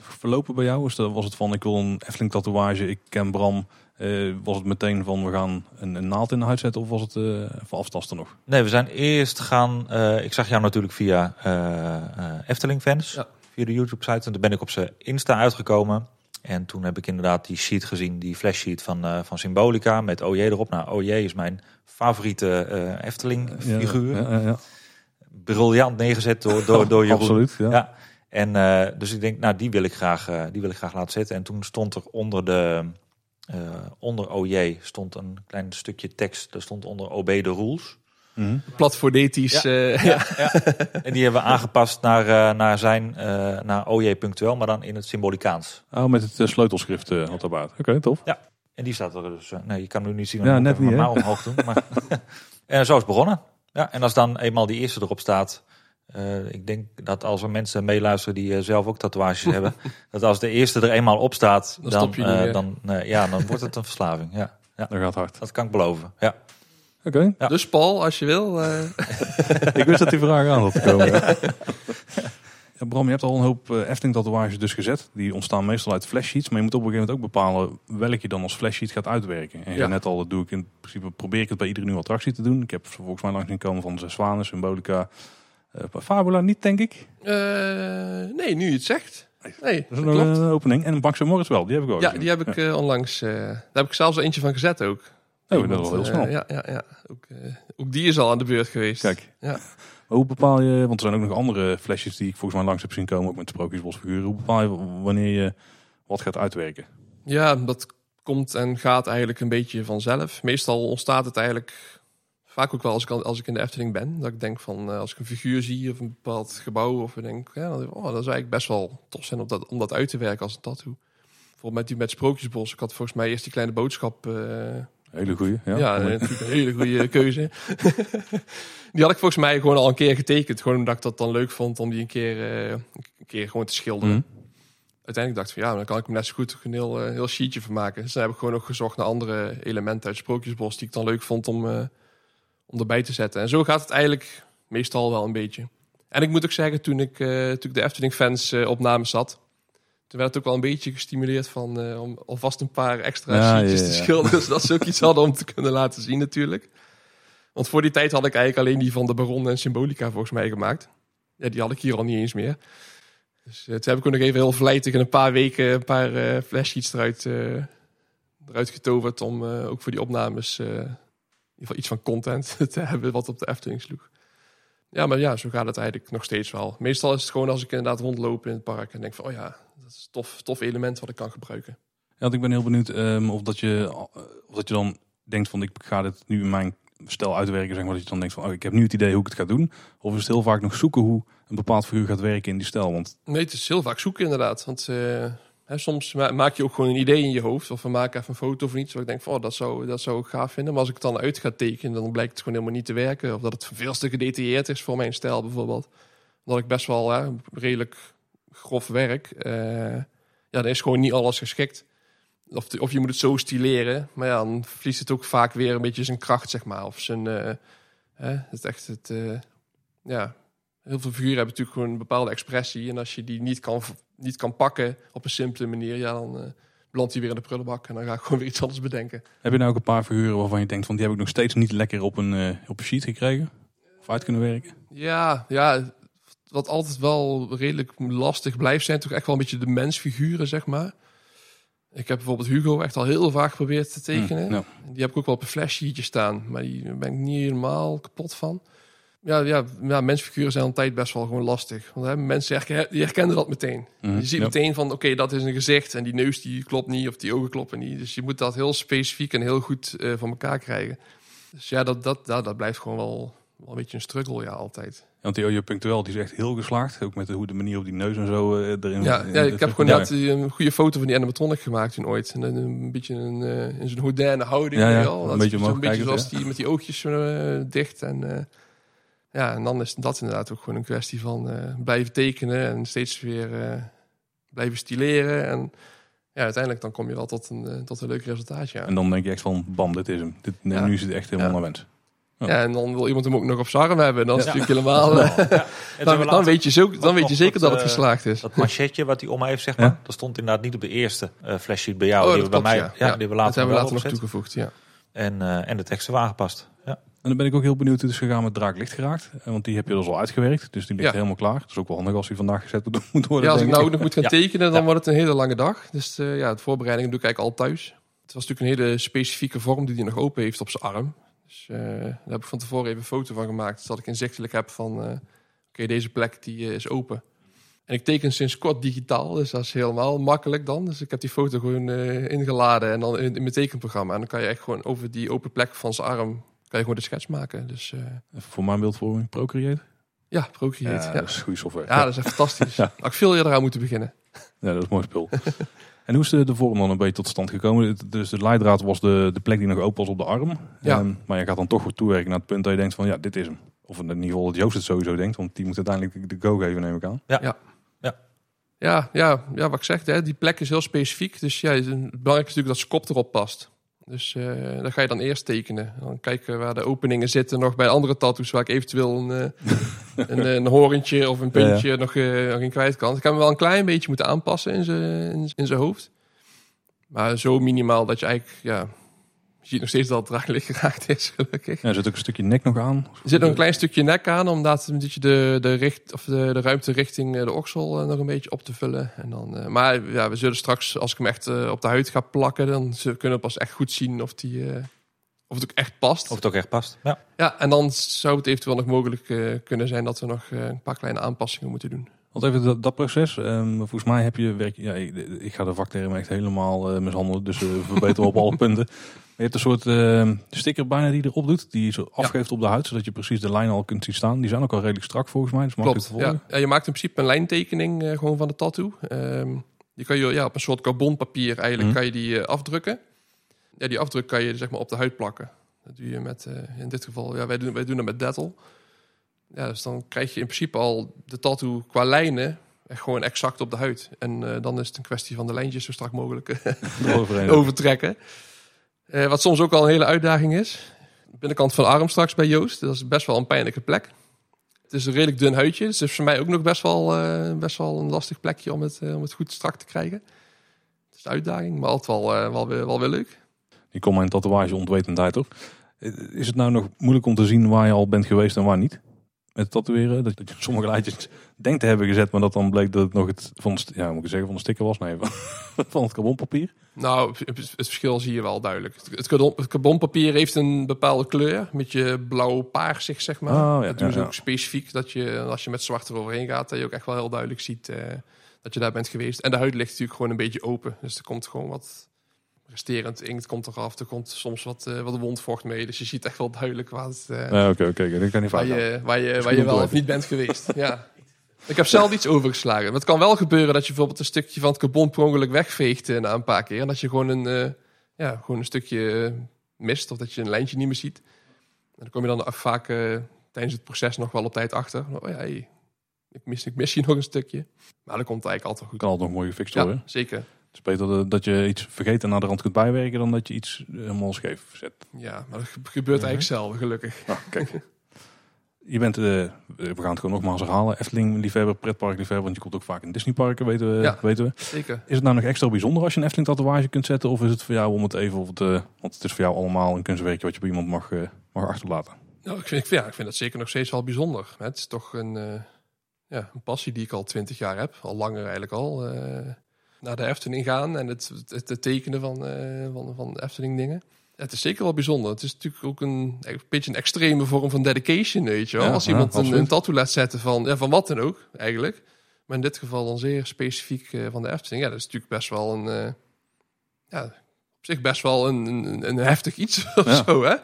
Speaker 1: verlopen bij jou? Was het van ik wil een Efteling tatoeage, ik ken Bram. Eh, was het meteen van we gaan een, een naald in de huid zetten of was het eh van aftasten nog?
Speaker 3: Nee, we zijn eerst gaan. eh, ik zag jou natuurlijk via eh, eh, Efteling fans.
Speaker 2: Ja.
Speaker 3: Via de YouTube site. En toen ben ik op zijn Insta uitgekomen. En toen heb ik inderdaad die sheet gezien, die flash sheet van, eh, van Symbolica met OJ erop. Nou, OJ is mijn favoriete eh, Efteling figuur.
Speaker 1: Ja, ja, ja.
Speaker 3: Briljant neergezet door, door, door Jeroen.
Speaker 1: Absoluut. Ja.
Speaker 3: Ja. En eh, dus ik denk, nou, die wil ik graag, eh, die wil ik graag laten zetten. En toen stond er onder de onder OJ stond een klein stukje tekst. Er stond onder OB de rules.
Speaker 1: Mhm.
Speaker 2: Platformetisch. eh, ja.
Speaker 3: En die hebben we aangepast naar, eh, naar zijn, eh, naar OJ punctueel, maar dan in het symbolicaans.
Speaker 1: Oh, met het eh, sleutelschrift eh had daarbij. Oké, tof.
Speaker 3: En die staat er dus. eh, nee, je kan hem nu niet zien.
Speaker 1: Ja, net niet,
Speaker 3: maar omhoog doen. Maar, en zo is het begonnen. Ja, en als dan eenmaal die eerste erop staat. Eh, ik denk dat als er mensen meeluisteren die eh, zelf ook tatoeages hebben, dat als de eerste er eenmaal op staat,
Speaker 2: Dan
Speaker 3: dan, eh, dan, ja, dan wordt het een verslaving. Ja,
Speaker 1: Dat gaat hard.
Speaker 3: dat kan ik beloven. Ja.
Speaker 1: Oké.
Speaker 3: Ja.
Speaker 2: Dus Paul, als je wil. eh,
Speaker 1: Ik wist dat die vraag aan had komen. ja. Ja, Bram, je hebt al een hoop eh, Efteling tatoeages dus gezet. Die ontstaan meestal uit flashsheets. Maar je moet op een gegeven moment ook bepalen welk je dan als flashsheet gaat uitwerken. En
Speaker 2: Ja.
Speaker 1: net al, dat doe ik in principe, probeer ik het bij iedere nieuwe attractie te doen. Ik heb volgens mij langs zien komen van Zes Zwanen, Symbolica, Fabula niet denk ik.
Speaker 2: eh, nee, nu je het zegt. Nee,
Speaker 1: Dat is
Speaker 2: dat
Speaker 1: een opening. En Bankse Morris wel, die heb ik ook
Speaker 2: Ja,
Speaker 1: gezien.
Speaker 2: die heb ik eh, onlangs. eh, daar heb ik zelfs eentje van gezet ook.
Speaker 1: Oh, dat is wel heel
Speaker 2: eh,
Speaker 1: snel.
Speaker 2: ja, ja, ja. Ook, eh, ook die is al aan de beurt geweest.
Speaker 1: Kijk.
Speaker 2: Ja.
Speaker 1: Hoe bepaal je, want er zijn ook nog andere flesjes die ik volgens mij langs heb zien komen, ook met sprookjesbosfiguren. Hoe bepaal je wanneer je wat gaat uitwerken?
Speaker 2: Ja, dat komt en gaat eigenlijk een beetje vanzelf. Meestal ontstaat het eigenlijk vaak ook wel als ik, als ik in de Efteling ben. Dat ik denk van, eh, als ik een figuur zie of een bepaald gebouw, of ik denk, ja, dan ik, oh, dat is eigenlijk best wel tof zijn om dat, om dat uit te werken als een tattoo. Bijvoorbeeld met die met Sprookjesbos. Ik had volgens mij eerst die kleine boodschap. eh,
Speaker 1: Hele goeie. Ja,
Speaker 2: ja,
Speaker 1: Mooi.
Speaker 2: natuurlijk een hele goede keuze. die had ik volgens mij gewoon al een keer getekend. Gewoon omdat ik dat dan leuk vond om die een keer, eh, een keer gewoon te schilderen.
Speaker 1: Mhm.
Speaker 2: Uiteindelijk dacht ik van ja, dan kan ik hem net zo goed een heel, heel sheetje van maken. Dus dan heb ik gewoon ook gezocht naar andere elementen uit Sprookjesbos die ik dan leuk vond om, om erbij te zetten. En zo gaat het eigenlijk meestal wel een beetje. En ik moet ook zeggen, toen ik, eh, toen ik de Efteling fans eh, opnames zat, Toen werd het ook wel een beetje gestimuleerd van eh, om alvast een paar extra
Speaker 1: Ja,
Speaker 2: sheetjes
Speaker 1: ja,
Speaker 2: te schilderen. Zodat ze ook iets hadden om te kunnen laten zien natuurlijk. Want voor die tijd had ik eigenlijk alleen die van de Baron en Symbolica volgens mij gemaakt. Ja, die had ik hier al niet eens meer. Dus toen heb ik ook nog even heel vlijtig in een paar weken een paar eh flashsheets eruit, eruit getoverd. Om ook voor die opnames geval iets van content te hebben wat op de Efteling sloeg. Ja, maar ja, zo gaat het eigenlijk nog steeds wel. Meestal is het gewoon als ik inderdaad rondloop in het park en denk van, oh ja, dat is een tof, tof element wat ik kan gebruiken.
Speaker 1: Ja, want ik ben heel benieuwd ehm, of, dat je, eh, of dat je dan denkt van ik ga dit nu in mijn stijl uitwerken. Zeg maar, dat je dan denkt van oh, ik heb nu het idee hoe ik het ga doen. Of is het heel vaak nog zoeken hoe een bepaald figuur gaat werken in die stijl. Want
Speaker 2: Nee, het is heel vaak zoeken inderdaad. Want eh, soms ma- maak je ook gewoon een idee in je hoofd. Of we maken even een foto of iets. Waar ik denk van, oh, dat zou, dat zou ik gaaf vinden. Maar als ik het dan uit ga tekenen, dan blijkt het gewoon helemaal niet te werken. Of dat het veel te gedetailleerd is voor mijn stijl bijvoorbeeld. Omdat ik best wel redelijk grof werk. eh, ja, dan is gewoon niet alles geschikt. Of, of je moet het zo stileren. Maar ja, dan verliest het ook vaak weer een beetje zijn kracht, zeg maar. Of zijn... eh, hè, het echt het... eh, ja, heel veel figuren hebben natuurlijk gewoon een bepaalde expressie. En als je die niet kan, niet kan pakken op een simpele manier, ja, dan eh belandt hij weer in de prullenbak. En dan ga ik gewoon weer iets anders bedenken.
Speaker 1: heb je nou ook een paar figuren waarvan je denkt van die heb ik nog steeds niet lekker op een, eh, op een sheet gekregen? Of uit kunnen werken?
Speaker 2: Ja, ja, wat altijd wel redelijk lastig blijft zijn, toch echt wel een beetje de mensfiguren, zeg maar. Ik heb bijvoorbeeld Hugo echt al heel vaak geprobeerd te tekenen.
Speaker 1: Ja.
Speaker 2: Die heb ik ook wel op een flashsheetje staan, maar die ben ik niet helemaal kapot van. Ja, ja, ja mensfiguren zijn altijd best wel gewoon lastig. Want hè, mensen herken- die herkennen dat meteen.
Speaker 1: Mhm,
Speaker 2: Je ziet
Speaker 1: ja.
Speaker 2: meteen van, oké, dat is een gezicht en die neus die klopt niet of die ogen kloppen niet. Dus je moet dat heel specifiek en heel goed eh van elkaar krijgen. Dus ja, dat, dat, dat, dat blijft gewoon wel, wel een beetje een struggle, ja, altijd.
Speaker 1: Want die Ojo Punctueel die is echt heel geslaagd. Ook met de, hoe de manier op die neus en zo eh, erin.
Speaker 2: Ja,
Speaker 1: in-
Speaker 2: ja, ik heb gewoon net een goede foto van die animatronic gemaakt toen ooit. En een, een beetje een, eh, in zo'n houding.
Speaker 1: Ja, een beetje omhoog
Speaker 2: beetje zoals die met die oogjes eh, dicht. En, eh, ja, en dan is dat inderdaad ook gewoon een kwestie van eh, blijven tekenen en steeds weer eh, blijven stileren. En ja, uiteindelijk dan kom je wel tot een, eh, tot een leuk resultaat. Ja.
Speaker 1: En dan denk je echt van bam, dit is hem. Dit, nee,
Speaker 2: Ja.
Speaker 1: Nu is het echt helemaal
Speaker 2: Ja.
Speaker 1: naar wens.
Speaker 2: ja, en dan wil iemand hem ook nog op zijn arm hebben. En dan is het
Speaker 3: Ja.
Speaker 2: natuurlijk helemaal... dan, dan weet je, zo, dan weet je zeker
Speaker 3: dat,
Speaker 2: dat het geslaagd is.
Speaker 3: Dat machetje wat hij om heeft, zeg
Speaker 1: Ja.
Speaker 3: maar. Dat stond inderdaad niet op de eerste eh flashsheet bij jou.
Speaker 2: Oh,
Speaker 3: die
Speaker 2: dat
Speaker 3: we bij
Speaker 2: klopt,
Speaker 3: mij,
Speaker 2: ja.
Speaker 3: ja,
Speaker 2: Ja,
Speaker 3: die we
Speaker 2: dat
Speaker 3: later,
Speaker 2: hebben we later nog toegevoegd, ja.
Speaker 3: En, eh, en de teksten waren aangepast.
Speaker 1: En dan ben ik ook heel benieuwd hoe het is gegaan met Draaklicht geraakt. Eh, Want die heb je dus al uitgewerkt. Dus die ligt
Speaker 2: Ja.
Speaker 1: helemaal klaar. Dat is ook wel handig als die vandaag gezet moet- worden.
Speaker 2: Ja, als ik nou ook nog moet gaan
Speaker 3: Ja.
Speaker 2: tekenen, dan
Speaker 3: Ja.
Speaker 2: wordt het een hele lange dag. Dus eh, ja, de voorbereiding doe ik eigenlijk al thuis. Het was natuurlijk een hele specifieke vorm die hij nog open heeft op zijn arm. Dus eh, daar heb ik van tevoren even een foto van gemaakt. Zodat ik inzichtelijk heb van, oké, deze plek die is open. En ik teken sinds kort digitaal, dus dat is helemaal makkelijk dan. Dus ik heb die foto gewoon ingeladen en dan in, in mijn tekenprogramma. En dan kan je echt gewoon over die open plek van zijn arm, kan je gewoon de schets maken. Dus eh,
Speaker 1: voor mijn beeldvorming, Procreate.
Speaker 2: ja, Procreate.
Speaker 1: Ja,
Speaker 2: Ja,
Speaker 1: dat is goede software.
Speaker 2: ja, dat is echt fantastisch.
Speaker 1: Ja.
Speaker 2: Had ik veel eerder aan moeten beginnen.
Speaker 1: Ja, dat is mooi spul. en hoe is de, de vorm dan een beetje tot stand gekomen? Het- Dus de leidraad was de, de plek die nog open was op de arm.
Speaker 2: Ja.
Speaker 1: Ehm, maar je gaat dan toch weer toewerken naar het punt dat je denkt van ja, dit is hem. Of in ieder geval dat Joost het sowieso denkt. Want die moet uiteindelijk de go geven, neem ik aan.
Speaker 2: Ja, ja, ja, wat ik zeg, hè, die plek is heel specifiek. Dus ja, het belangrijk is natuurlijk dat zijn kop erop past. Dus eh dat ga je dan eerst tekenen. Dan kijken waar de openingen zitten nog bij andere tattoos... waar ik eventueel een, eh, een, een horentje of een puntje Nog, eh, nog in kwijt kan. Ik heb hem wel een klein beetje moeten aanpassen in zijn in, in zijn hoofd. Maar zo minimaal dat je eigenlijk... Ja, je ziet nog steeds dat het draaglijk geraakt is, gelukkig.
Speaker 1: Ja, er zit ook een stukje nek nog aan.
Speaker 2: Er zit nog een klein stukje nek aan, omdat een beetje de, de, richt, of de, de ruimte richting eh, de oksel eh, nog een beetje op te vullen. En dan, eh, maar ja, we zullen straks, als ik hem echt op de huid ga plakken, dan kunnen we pas echt goed zien of, die, eh, of het ook echt past.
Speaker 3: Of het ook echt past. Ja.
Speaker 2: Ja, en dan zou het eventueel nog mogelijk kunnen zijn dat we nog een paar kleine aanpassingen moeten doen.
Speaker 1: Want even dat, dat proces. ehm, volgens mij heb je werk. Ja, ik, ik ga de vakterm echt helemaal eh, mishandelen. Dus eh verbeteren op alle punten. Je hebt een soort ehm, sticker bijna die je erop doet. Die je zo afgeeft op de huid. Zodat je precies de lijn al kunt zien staan. Die zijn ook al redelijk strak volgens mij. Dus
Speaker 2: Klopt. Ja. Ja, je maakt in principe een lijntekening eh, gewoon van de tattoo. Ehm, die kan je ja, op een soort carbonpapier eigenlijk
Speaker 1: Mhm.
Speaker 2: kan je die eh, afdrukken. Ja, die afdruk kan je zeg maar op de huid plakken. Dat doe je met, eh, in dit geval, ja, wij doen, wij doen dat met Dettel. Ja, dus dan krijg je in principe al de tattoo qua lijnen echt gewoon exact op de huid. En eh, dan is het een kwestie van de lijntjes zo strak mogelijk overtrekken. Eh, wat soms ook al een hele uitdaging is. Binnenkant van de arm straks bij Joost. Dat is best wel een pijnlijke plek. Het is een redelijk dun huidje. Dus het is voor mij ook nog best wel, eh, best wel een lastig plekje om het, eh, om het goed strak te krijgen. Het is een uitdaging, maar altijd wel, wel, weer, wel weer leuk.
Speaker 1: Die komt mijn tatoeage ontwetendheid hoor. Is het nou nog moeilijk om te zien waar je al bent geweest en waar niet? Met tatoeëren? Dat je sommige lijntjes denkt te hebben gezet, maar dat dan bleek dat het nog het van, ja, moet ik zeggen, van de sticker was? Nee, van, van het carbonpapier.
Speaker 2: Nou, het verschil zie je wel duidelijk. Het- Het, carbon, het carbonpapier heeft een bepaalde kleur. Een beetje blauw-paarsig, zeg maar.
Speaker 1: Oh, ja,
Speaker 2: dat doen
Speaker 1: ja,
Speaker 2: ze
Speaker 1: ja.
Speaker 2: ook specifiek. Dat je, als je met zwart eroverheen gaat, dat je ook echt wel heel duidelijk ziet eh, dat je daar bent geweest. En de huid ligt natuurlijk gewoon een beetje open. Dus er komt gewoon wat resterend inkt komt eraf. Er komt soms wat, eh, wat wondvocht mee. Dus je ziet echt wel duidelijk waar, het, eh,
Speaker 1: Ja, Oké, oké, dat kan niet
Speaker 2: waar, je, waar, je,
Speaker 1: goed
Speaker 2: waar je wel of niet bent geweest. ja. Ik heb zelf iets overgeslagen. Maar het kan wel gebeuren dat je bijvoorbeeld een stukje van het carbon per ongeluk wegveegt eh, na een paar keer. En dat je gewoon een, ja, gewoon een stukje mist of dat je een lijntje niet meer ziet. En dan kom je dan vaak tijdens het proces nog wel op tijd achter. Oh ja, hey, ik, mis, ik mis hier nog een stukje. Maar dat komt eigenlijk altijd wel
Speaker 1: Kan altijd nog mooi gefixt worden.
Speaker 2: goed. Ja, zeker.
Speaker 1: Het is beter dat- je iets vergeet en naar de rand kunt bijwerken dan dat je iets helemaal scheef zet.
Speaker 2: Ja, maar dat ge- gebeurt eigenlijk zelden, gelukkig.
Speaker 1: Nou, kijk. Je bent, eh, we gaan het gewoon nogmaals herhalen, Efteling-liefhebber, pretpark-liefhebber, want je komt ook vaak in Disneyparken, weten we,
Speaker 2: Ja.
Speaker 1: weten we.
Speaker 2: Zeker.
Speaker 1: Is het nou nog extra bijzonder als je een Efteling-tatoeage kunt zetten? Of is het voor jou om het even op het, eh, want het is voor jou allemaal een kunstwerkje wat je bij iemand mag, eh, mag achterlaten.
Speaker 2: Nou, ik vind, ja, ik vind dat zeker nog steeds wel bijzonder. Het is toch een, eh, ja, een passie die ik al twintig jaar heb. Al langer eigenlijk al. Naar de Efteling gaan en het, het, het tekenen van, eh, van, van Efteling dingen. Het is zeker wel bijzonder. Het is natuurlijk ook een, een beetje een extreme vorm van dedication, weet je wel.
Speaker 1: Ja,
Speaker 2: Als
Speaker 1: ja,
Speaker 2: iemand een, een tattoo laat zetten van, ja, van wat dan ook, eigenlijk. Maar in dit geval dan zeer specifiek eh, van de Efteling. Ja, dat is natuurlijk best wel een... eh, ja, op zich best wel een, een, een heftig iets of zo, hè?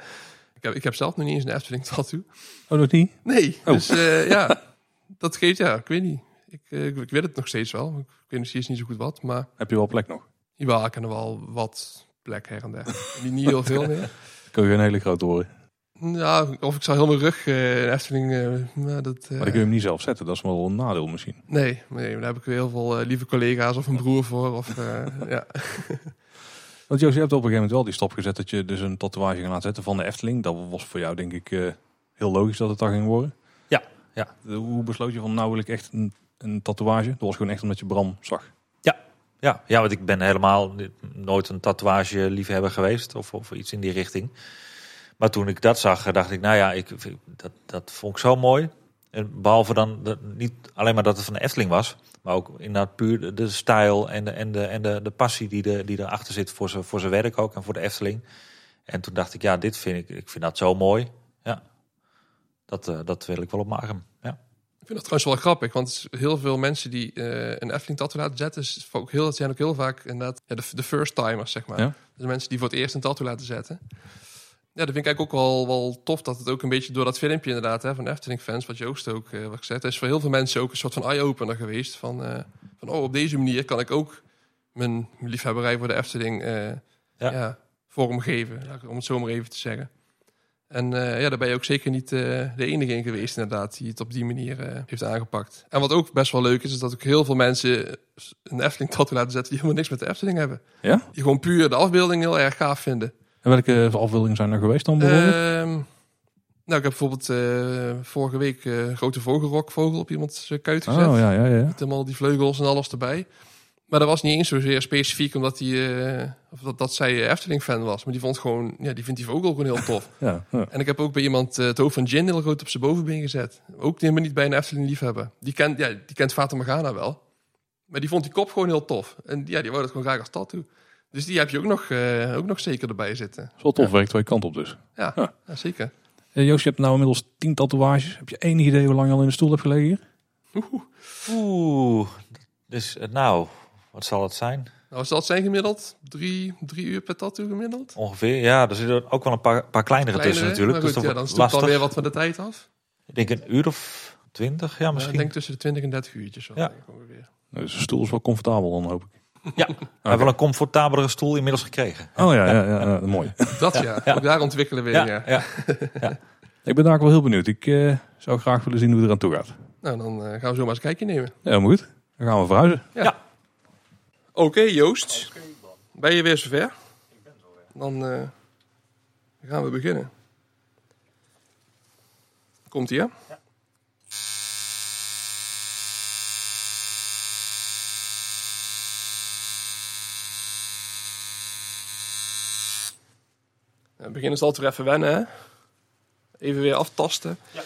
Speaker 2: Ik heb, ik heb zelf nog niet eens een Efteling tattoo.
Speaker 1: Oh, nog niet?
Speaker 2: Nee,
Speaker 1: Oh.
Speaker 2: dus ja, dat geeft, ja, ik weet niet. Ik, eh, ik, ik weet het nog steeds wel. Ik weet nog steeds niet zo goed wat, maar
Speaker 1: Heb je wel plek nog?
Speaker 2: jawel, ik kan er wel wat plek her en der. niet, niet heel veel meer.
Speaker 1: Kun je een hele grote horen.
Speaker 2: Ja, of ik zou heel mijn rug eh in Efteling, eh, maar dat... eh,
Speaker 1: Maar dan kun je hem niet zelf zetten. Dat is wel een nadeel misschien.
Speaker 2: Nee, nee, daar heb ik weer heel veel eh, lieve collega's of een broer voor. Of, eh, ja.
Speaker 1: Want Joost, je hebt op een gegeven moment wel die stap gezet dat je dus een tatoeage ging laten zetten van de Efteling. Dat was voor jou denk ik eh, heel logisch dat het daar ging worden.
Speaker 3: Ja, ja.
Speaker 1: Hoe besloot je van nou wil ik echt een, een tatoeage? Dat was gewoon echt omdat je Bram zag.
Speaker 3: Ja, ja, want ik ben helemaal nooit een tatoeage liefhebber geweest of, of iets in die richting. Maar toen ik dat zag, dacht ik, nou ja, ik, dat, dat vond ik zo mooi. En behalve dan niet alleen maar dat het van de Efteling was, maar ook inderdaad puur de, de stijl en, de, en, de, en de, de passie die, de, die erachter zit voor zijn voor zijn werk ook en voor de Efteling. En toen dacht ik, ja, dit vind ik, ik vind dat zo mooi. Ja, dat, eh, dat wil ik wel op mijn.
Speaker 2: Vind dat trouwens wel grappig, want heel veel mensen die eh, een Efteling tattoo laten zetten, is ook heel, dat zijn ook heel vaak inderdaad ja, de, de first timers, zeg maar.
Speaker 1: Ja.
Speaker 2: Dus mensen die voor het eerst een tattoo laten zetten. Ja, dat vind ik eigenlijk ook wel, wel tof dat het ook een beetje door dat filmpje inderdaad hè, van Efteling fans, wat Joost ook eh, wat gezegd, is voor heel veel mensen ook een soort van eye-opener geweest. Van, eh, van oh, op deze manier kan ik ook mijn liefhebberij voor de Efteling
Speaker 3: Ja.
Speaker 2: ja. vormgeven, om het zo maar even te zeggen. En eh, ja, daar ben je ook zeker niet eh, de enige in geweest, inderdaad, die het op die manier eh, heeft aangepakt. En wat ook best wel leuk is, is dat ook heel veel mensen een Efteling tattoo laten zetten die helemaal niks met de Efteling hebben.
Speaker 1: Ja?
Speaker 2: Die gewoon puur de afbeelding heel erg gaaf vinden.
Speaker 1: En welke afbeeldingen zijn er geweest dan bijvoorbeeld?
Speaker 2: Ehm, nou, ik heb bijvoorbeeld vorige week een grote vogelrokvogel op iemands kuit gezet.
Speaker 1: oh ja, ja, ja.
Speaker 2: Met helemaal die vleugels en alles erbij. Maar dat was niet eens zozeer specifiek omdat die, eh, of dat, dat zij Efteling-fan was. Maar die vond gewoon, ja, die vindt die vogel gewoon heel tof.
Speaker 1: ja, ja.
Speaker 2: En ik heb ook bij iemand eh, het hoofd van Jin heel groot op zijn bovenbeen gezet. Ook helemaal niet bij een Efteling-liefhebber. Die kent, ja, die kent Fata Morgana wel. Maar die vond die kop gewoon heel tof. En ja, die wou dat gewoon graag als tattoo. Dus die heb je ook nog, eh, ook nog zeker erbij zitten.
Speaker 1: Wel tof, werkt twee kanten op dus.
Speaker 2: Ja,
Speaker 1: Ja.
Speaker 2: ja. zeker.
Speaker 1: Eh, Joost, je hebt nou inmiddels tien tatoeages. Heb je enig idee hoe lang je al in de stoel hebt gelegen hier?
Speaker 3: Oeh, dus eh, nou, wat zal het zijn?
Speaker 2: Nou, zal het zijn gemiddeld? Drie, drie uur per tattoo gemiddeld?
Speaker 3: Ongeveer, ja. Er zitten ook wel een paar, paar kleinere tussen natuurlijk.
Speaker 2: maar
Speaker 3: Dus
Speaker 2: ja, dan stopt alweer wat van de tijd af.
Speaker 3: Ik denk een uur of twintig, ja
Speaker 2: Ja,
Speaker 3: misschien.
Speaker 2: ik denk tussen de 20 en 30 uurtjes. Zo,
Speaker 3: Ja.
Speaker 2: denk ik ongeveer.
Speaker 1: Nou, dus de stoel is wel comfortabel dan, hoop ik.
Speaker 3: Ja, we hebben wel een comfortabelere stoel inmiddels gekregen.
Speaker 1: Oh ja, ja, ja, ja, mooi.
Speaker 2: Dat ja, ook daar ontwikkelen we in,
Speaker 3: Ja,
Speaker 2: ja.
Speaker 3: ja.
Speaker 1: Ik ben daar ook wel heel benieuwd. Ik eh, zou graag willen zien hoe het eraan toe gaat.
Speaker 2: Nou, dan eh, gaan we zo maar eens een kijkje nemen.
Speaker 1: Ja, maar goed. Dan gaan we verhuizen.
Speaker 2: Oké, Joost. ben je weer zover? Ik ben zover. Dan eh, gaan we beginnen. Komt-ie, hè? Ja. In het altijd even wennen, hè? Even weer aftasten. Ja.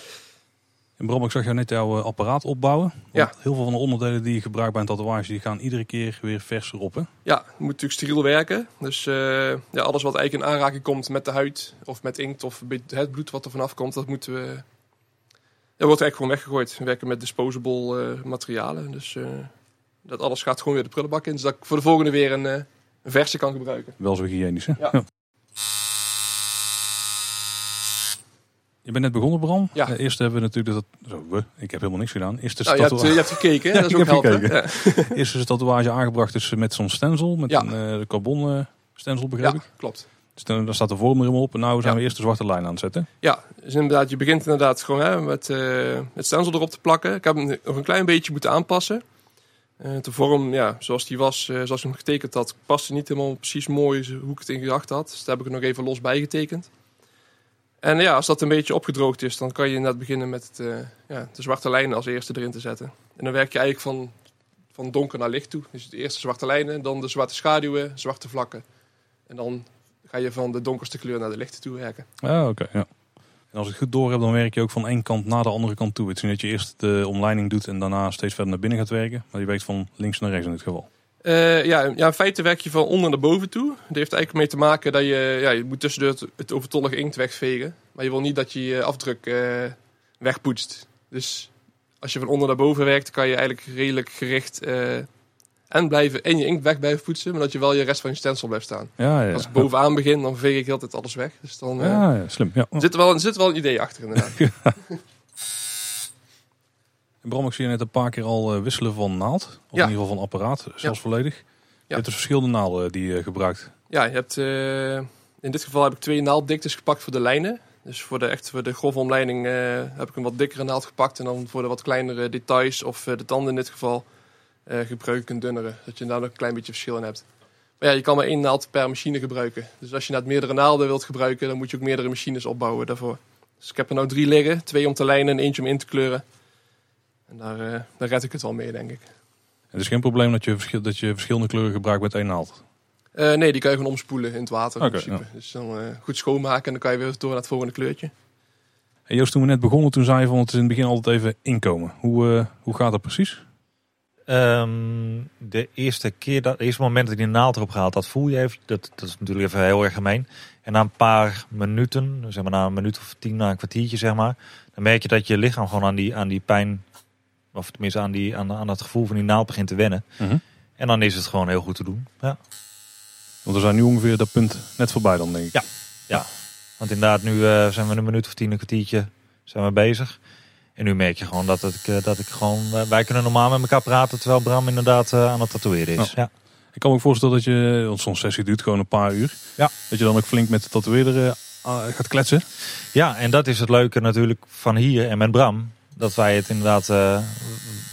Speaker 1: En Bram, ik zag jou net jouw eh, apparaat opbouwen. Want
Speaker 2: Ja.
Speaker 1: Heel veel van de onderdelen die je gebruikt bij een tatoeage, die gaan iedere keer weer vers erop. Hè?
Speaker 2: Ja, het moet natuurlijk steriel werken. Dus eh, ja, alles wat eigenlijk in aanraking komt met de huid of met inkt of het bloed wat er vanaf komt, dat moeten we. Dat wordt eigenlijk gewoon weggegooid. We werken met disposable eh, materialen. Dus dat alles gaat gewoon weer de prullenbak in. Zodat ik voor de volgende weer een, een verse kan gebruiken.
Speaker 1: Wel zo hygiënisch, hè?
Speaker 2: Ja.
Speaker 1: Je bent net begonnen, Bram.
Speaker 2: Ja.
Speaker 1: Eh, eerst hebben we natuurlijk... Dat, zo, we, ik heb helemaal niks gedaan. Eerst is,
Speaker 2: Nou,
Speaker 1: de
Speaker 2: je, hebt,
Speaker 1: tatoeage,
Speaker 2: je hebt gekeken, dat is ook helpen.
Speaker 1: gekeken.
Speaker 2: Ja,
Speaker 1: eerst is de tatoeage aangebracht dus met zo'n stencil. Met
Speaker 2: Ja.
Speaker 1: een eh, carbon eh, stencil, begreep
Speaker 2: ja
Speaker 1: ik.
Speaker 2: klopt.
Speaker 1: Dus dan, daar staat de vorm er helemaal op. En nou zijn we eerst de zwarte lijn aan het zetten.
Speaker 2: Ja, dus inderdaad, je begint inderdaad gewoon hè, met eh, het stencil erop te plakken. Ik heb hem nog een klein beetje moeten aanpassen. Eh, de vorm, ja, zoals die was, eh, zoals ik hem getekend had, paste niet helemaal precies mooi hoe ik het in gedachten had. Dus daar heb ik er nog even los bij getekend. En ja, als dat een beetje opgedroogd is, dan kan je inderdaad beginnen met het, eh, ja, de zwarte lijnen als eerste erin te zetten. En dan werk je eigenlijk van, van donker naar licht toe. Dus de eerste zwarte lijnen, dan de zwarte schaduwen, zwarte vlakken. En dan ga je van de donkerste kleur naar de lichte toe werken.
Speaker 1: Ah, oké, ja. En als ik het goed door heb, dan werk je ook van één kant naar de andere kant toe. Het is niet dat je eerst de omleiding doet en daarna steeds verder naar binnen gaat werken. Maar je werkt van links naar rechts in dit geval.
Speaker 2: Eh, ja, ja, in feite werk je van onder naar boven toe. Dat heeft eigenlijk mee te maken dat je, ja, je moet tussendoor het, het overtollige inkt wegvegen. Maar je wil niet dat je je afdruk eh, wegpoetst. Dus als je van onder naar boven werkt, kan je eigenlijk redelijk gericht eh, en, blijven, en je inkt weg blijven poetsen. Maar dat je wel je rest van je stencil blijft staan.
Speaker 1: Ja, ja.
Speaker 2: Als ik bovenaan begin, dan veeg ik altijd alles weg. Dus dan
Speaker 1: Ja, ja, slim. Ja.
Speaker 2: zit, er wel, zit er wel een idee achter inderdaad.
Speaker 1: En Bram, ik zie je net een paar keer al eh, wisselen van naald. Of
Speaker 2: Ja.
Speaker 1: in ieder geval van apparaat, zelfs volledig. Je
Speaker 2: Ja.
Speaker 1: hebt dus verschillende naalden die je gebruikt.
Speaker 2: Ja, je hebt, eh, in dit geval heb ik twee naalddiktes gepakt voor de lijnen. Dus voor de, echt, voor de grove omleiding eh, heb ik een wat dikkere naald gepakt. En dan voor de wat kleinere details, of eh, de tanden in dit geval, eh, gebruik ik een dunnere. Dat je daar nog een klein beetje verschil in hebt. Maar ja, je kan maar één naald per machine gebruiken. Dus als je net meerdere naalden wilt gebruiken, dan moet je ook meerdere machines opbouwen daarvoor. Dus ik heb er nou drie liggen. Twee om te lijnen en eentje om in te kleuren. En daar, eh, daar red ik het wel mee, denk ik.
Speaker 1: Het is geen probleem dat je, verschil- dat je verschillende kleuren gebruikt met één naald.
Speaker 2: Eh, nee, die kan je gewoon omspoelen in het water in
Speaker 1: Oké,
Speaker 2: principe. Dus dan eh, goed schoonmaken en dan kan je weer door naar het volgende kleurtje.
Speaker 1: En Joost, toen we net begonnen, toen zei je van het is in het begin altijd even inkomen. Hoe, eh, hoe gaat dat precies?
Speaker 3: Ehm, de eerste keer, dat het eerste moment dat je die naald erop gehaald, dat voel je even. Dat, dat is natuurlijk even heel erg gemeen. En na een paar minuten, zeg maar na een minuut of tien, na een kwartiertje zeg maar, dan merk je dat je lichaam gewoon aan die, aan die pijn, of tenminste aan, die, aan, aan dat gevoel van die naald begint te wennen.
Speaker 1: Mhm.
Speaker 3: En dan is het gewoon heel goed te doen. Ja.
Speaker 1: Want we zijn nu ongeveer dat punt net voorbij dan, denk ik.
Speaker 3: Ja. Want inderdaad, nu eh, zijn we een minuut of tien, een kwartiertje zijn we bezig. En nu merk je gewoon dat, ik, eh, dat ik gewoon... eh, wij kunnen normaal met elkaar praten terwijl Bram inderdaad aan het tatoeëren is. Ja.
Speaker 1: Ik kan me ook voorstellen dat je, want zo'n sessie duurt gewoon een paar uur.
Speaker 3: Ja.
Speaker 1: Dat je dan ook flink met de tatoeëerder gaat kletsen.
Speaker 3: ja, en dat is het leuke natuurlijk van hier en met Bram. Dat wij het inderdaad, eh,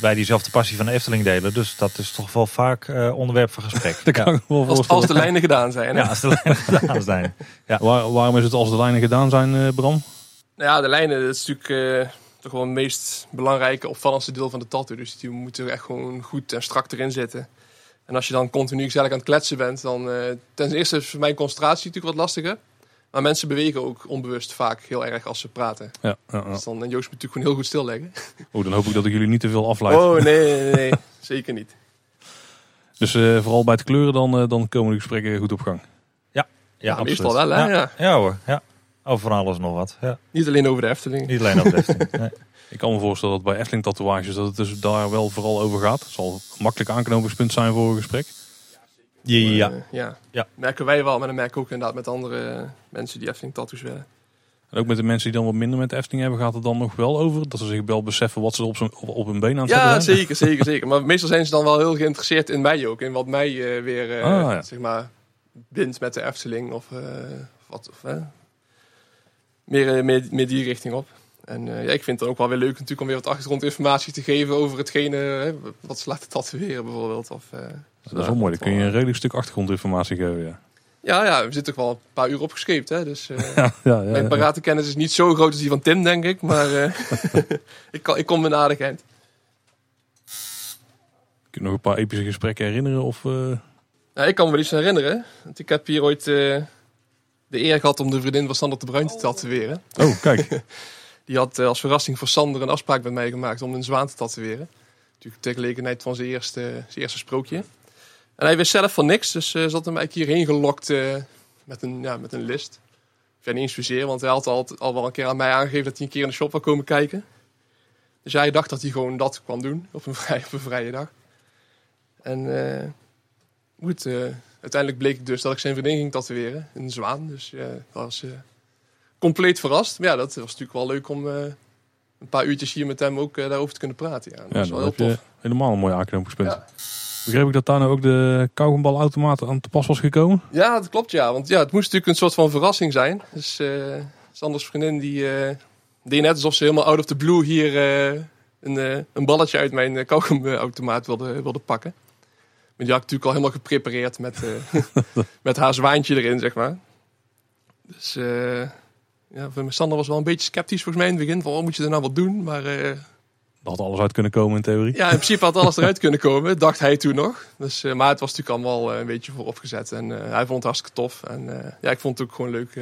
Speaker 3: wij diezelfde passie van de Efteling delen. Dus dat is toch wel vaak eh, onderwerp van gesprek.
Speaker 1: Dat kan
Speaker 3: ja.
Speaker 1: wel
Speaker 2: Als, als de lijnen gedaan zijn. hè?
Speaker 3: Ja, als de lijnen gedaan zijn.
Speaker 1: Waar- waarom is het als de lijnen gedaan zijn, eh, Bram?
Speaker 2: Nou ja, de lijnen dat is natuurlijk eh, toch wel het meest belangrijke, opvallendste deel van de tattoo. Dus die moeten er echt gewoon goed en strak erin zitten. En als je dan continu gezellig aan het kletsen bent, dan... eh, ten eerste is voor mijn concentratie natuurlijk wat lastiger. Maar mensen bewegen ook onbewust vaak heel erg als ze praten.
Speaker 1: Ja, ja, ja.
Speaker 2: Dus dan, en Joost moet natuurlijk gewoon heel goed stilleggen.
Speaker 1: Oh, dan hoop ik dat ik jullie niet te veel afleid.
Speaker 2: Oh, nee, nee, nee. Zeker niet.
Speaker 1: Dus eh, vooral bij het kleuren, dan, eh, dan komen de gesprekken goed op gang.
Speaker 3: Ja,
Speaker 2: Ja, meestal wel, hè?
Speaker 3: Ja,
Speaker 2: Ja.
Speaker 3: ja hoor, ja. Over van alles nog wat. Ja.
Speaker 2: Niet alleen over de Efteling.
Speaker 3: Niet alleen op de Efteling. Nee.
Speaker 1: Ik kan me voorstellen dat bij Efteling tatoeages dat het dus daar wel vooral over gaat. Het zal een makkelijk aanknopingspunt zijn voor een gesprek.
Speaker 3: Ja.
Speaker 2: Eh, ja.
Speaker 3: Ja.
Speaker 2: Merken wij wel, maar dan merken we ook inderdaad met andere eh, mensen die Efteling tattoos willen.
Speaker 1: En ook met de mensen die dan wat minder met Efteling hebben, gaat het dan nog wel over. Dat ze zich wel beseffen wat ze op, zijn, op, op hun been aan het
Speaker 2: Ja,
Speaker 1: zetten
Speaker 2: zeker, zeker, zeker. Maar meestal zijn ze dan wel heel geïnteresseerd in mij ook. In wat mij eh, weer,
Speaker 1: Ah, ja.
Speaker 2: zeg maar, bindt met de Efteling. Of eh, wat, of, meer, meer, meer die richting op. En eh, ja, ik vind het dan ook wel weer leuk natuurlijk om weer wat achtergrondinformatie te geven over hetgene, wat ze laten tatoeëren bijvoorbeeld. Of, eh,
Speaker 1: Dat is wel mooi. Dan kun je een redelijk stuk achtergrondinformatie geven. Ja,
Speaker 2: Ja, ja, we zitten toch wel een paar uur opgescheept, hè. Dus eh,
Speaker 1: ja, ja, ja,
Speaker 2: mijn
Speaker 1: ja.
Speaker 2: parate kennis is niet zo groot als die van Tim, denk ik. Maar eh, ik, kan, ik kom me aardig eind.
Speaker 1: Kun je nog een paar epische gesprekken herinneren? Of, eh,
Speaker 2: Ja, ik kan me wel iets herinneren. Want ik heb hier ooit de eer gehad om de vriendin van Sander de Bruin te tatoeëren.
Speaker 1: Oh, kijk.
Speaker 2: Die had als verrassing voor Sander een afspraak met mij gemaakt om een zwaan te tatoeëren. Natuurlijk ter gelegenheid van zijn eerste, zijn eerste sprookje. En hij wist zelf van niks, dus uh, zat hem eigenlijk hierheen gelokt uh, met, een, ja, met een list. Ik weet niet eens zozeer, want hij had al, al wel een keer aan mij aangegeven dat hij een keer in de shop wil komen kijken. Dus hij dacht dat hij gewoon dat kwam doen op een, vrij, op een vrije dag. En uh, goed, uiteindelijk bleek het dus dat ik zijn vriendin ging tatoeëren, een zwaan. Dus dat was compleet verrast. Maar ja, dat was natuurlijk wel leuk om een paar uurtjes hier met hem ook daarover te kunnen praten. Ja, dat
Speaker 1: ja,
Speaker 2: was wel heel tof.
Speaker 1: Helemaal een mooie aanknopingspunt. Ja. Begreep ik dat daar nou ook de kauwgombalautomaat aan te pas was gekomen?
Speaker 2: Ja, dat klopt ja. Want ja, het moest natuurlijk een soort van verrassing zijn. Dus uh, Sanders vriendin die uh, deed net alsof ze helemaal out of the blue hier uh, een, een balletje uit mijn kauwgomautomaat wilde, wilde pakken. Maar die had ik natuurlijk al helemaal geprepareerd met, met haar zwaantje erin, zeg maar. Dus ja, Sander was wel een beetje sceptisch volgens mij in het begin. Van, oh, moet je er nou wat doen? Maar
Speaker 1: had alles uit kunnen komen in theorie.
Speaker 2: Ja, in principe had alles eruit kunnen komen, dacht hij toen nog. Dus, uh, maar het was natuurlijk allemaal uh, een beetje voor opgezet. En uh, hij vond het hartstikke tof. En ja, ik vond het ook gewoon leuk.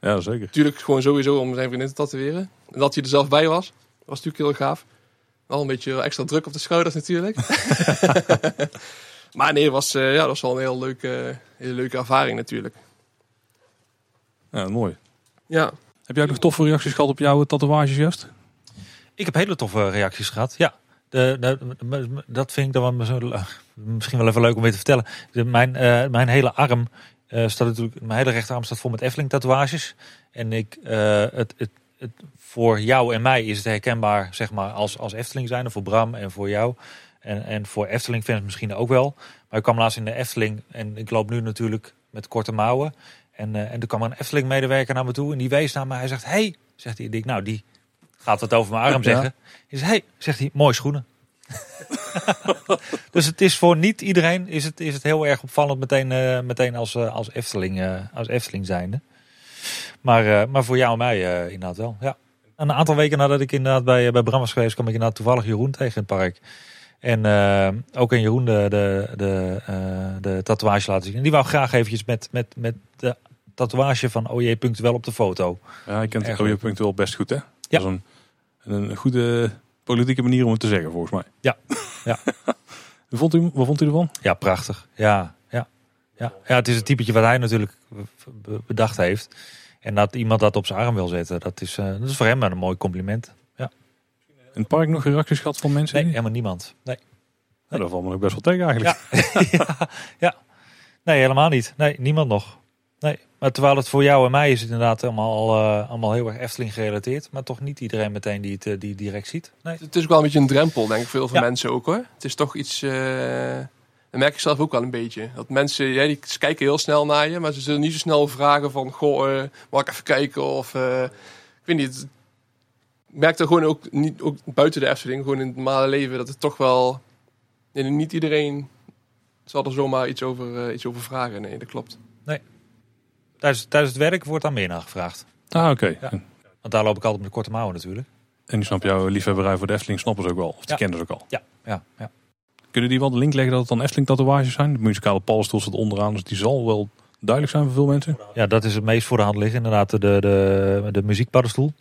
Speaker 1: ja, zeker.
Speaker 2: Natuurlijk gewoon sowieso om zijn vriendin te tatoeëren. En dat hij er zelf bij was, was natuurlijk heel gaaf. Wel een beetje extra druk op de schouders natuurlijk. maar nee, was, ja, dat was wel een heel leuke, hele leuke ervaring natuurlijk.
Speaker 1: Ja, mooi.
Speaker 2: Ja.
Speaker 1: Heb jij nog toffe reacties gehad op jouw tatoeages juist?
Speaker 3: Ik heb hele toffe reacties gehad. Ja, de, dat vind ik dan wel misschien wel even leuk om weer te vertellen. Mijn, uh, mijn hele arm uh, staat natuurlijk, mijn hele rechterarm staat vol met Efteling tatoeages. En ik, uh, het, het, het, voor jou en mij is het herkenbaar, zeg maar, als, als Efteling zijn. Voor Bram en voor jou. En, en voor Efteling fans misschien ook wel. Maar ik kwam laatst in de Efteling en ik loop nu natuurlijk met korte mouwen. En, en er kwam een Efteling medewerker naar me toe en die wees naar me. Hij zegt, hey, zegt hij, ik, nou die gaat het over mijn arm zeggen. Is hey, zegt hij, mooie schoenen. dus het is voor niet iedereen is het, is het heel erg opvallend meteen, uh, meteen als, uh, als, Efteling, uh, als Efteling zijnde. Maar, maar voor jou en mij inderdaad wel. Ja. Een aantal weken nadat ik inderdaad bij, bij Bram was geweest, kwam ik inderdaad toevallig Jeroen tegen in het park. En ook in Jeroen de, de, de, de tatoeage laten zien. En die wou graag eventjes met, met, met de tatoeage van OJ Punctueel op de foto.
Speaker 1: Ja, je kent OJ Punctueel best goed hè? Ja. Dat is een een goede politieke manier om het te zeggen, volgens mij.
Speaker 3: Ja. ja.
Speaker 1: wat, vond u, wat vond u ervan?
Speaker 3: Ja, prachtig. Ja, ja, ja. ja, het is het typetje wat hij natuurlijk bedacht heeft. En dat iemand dat op zijn arm wil zetten, dat is, uh, dat is voor hem een mooi compliment. Ja.
Speaker 1: In het park nog reacties gehad van mensen?
Speaker 3: Nee, helemaal niemand. Nee.
Speaker 1: nee. dat valt me nog best wel tegen eigenlijk.
Speaker 3: Ja. ja, ja. Nee, helemaal niet. Nee, niemand nog. Nee, maar terwijl het voor jou en mij is het inderdaad allemaal, uh, allemaal heel erg Efteling gerelateerd. Maar toch niet iedereen meteen die het uh, die direct ziet. Nee.
Speaker 2: Het is ook wel een beetje een drempel, denk ik, voor heel veel mensen ook hoor. Het is toch iets, uh, dat merk ik zelf ook wel een beetje. Dat mensen, ja, die kijken heel snel naar je, maar ze zullen niet zo snel vragen van, goh, mag ik even kijken? Of, ik weet niet, ik merk er gewoon ook, niet, ook buiten de Efteling, gewoon in het normale leven, dat het toch wel, nee, niet iedereen zal er zomaar iets over, iets over vragen. Nee, dat klopt.
Speaker 3: Tijdens, tijdens het werk wordt dan meer naar gevraagd.
Speaker 1: Ah, oké.
Speaker 3: Ja. Want daar loop ik altijd met de korte mouwen natuurlijk.
Speaker 1: En die snap jouw liefhebberij voor de Efteling snappen ze ook wel? Of die ja. kennen ze ook al?
Speaker 3: Ja, ja, ja.
Speaker 1: Kunnen die wel de link leggen dat het dan Efteling tatoeages zijn? De muzikale paddenstoel staat onderaan, dus die zal wel duidelijk zijn voor veel mensen.
Speaker 3: Ja, dat is het meest voor de hand liggen. Inderdaad, de, de, de muziekpaddenstoel.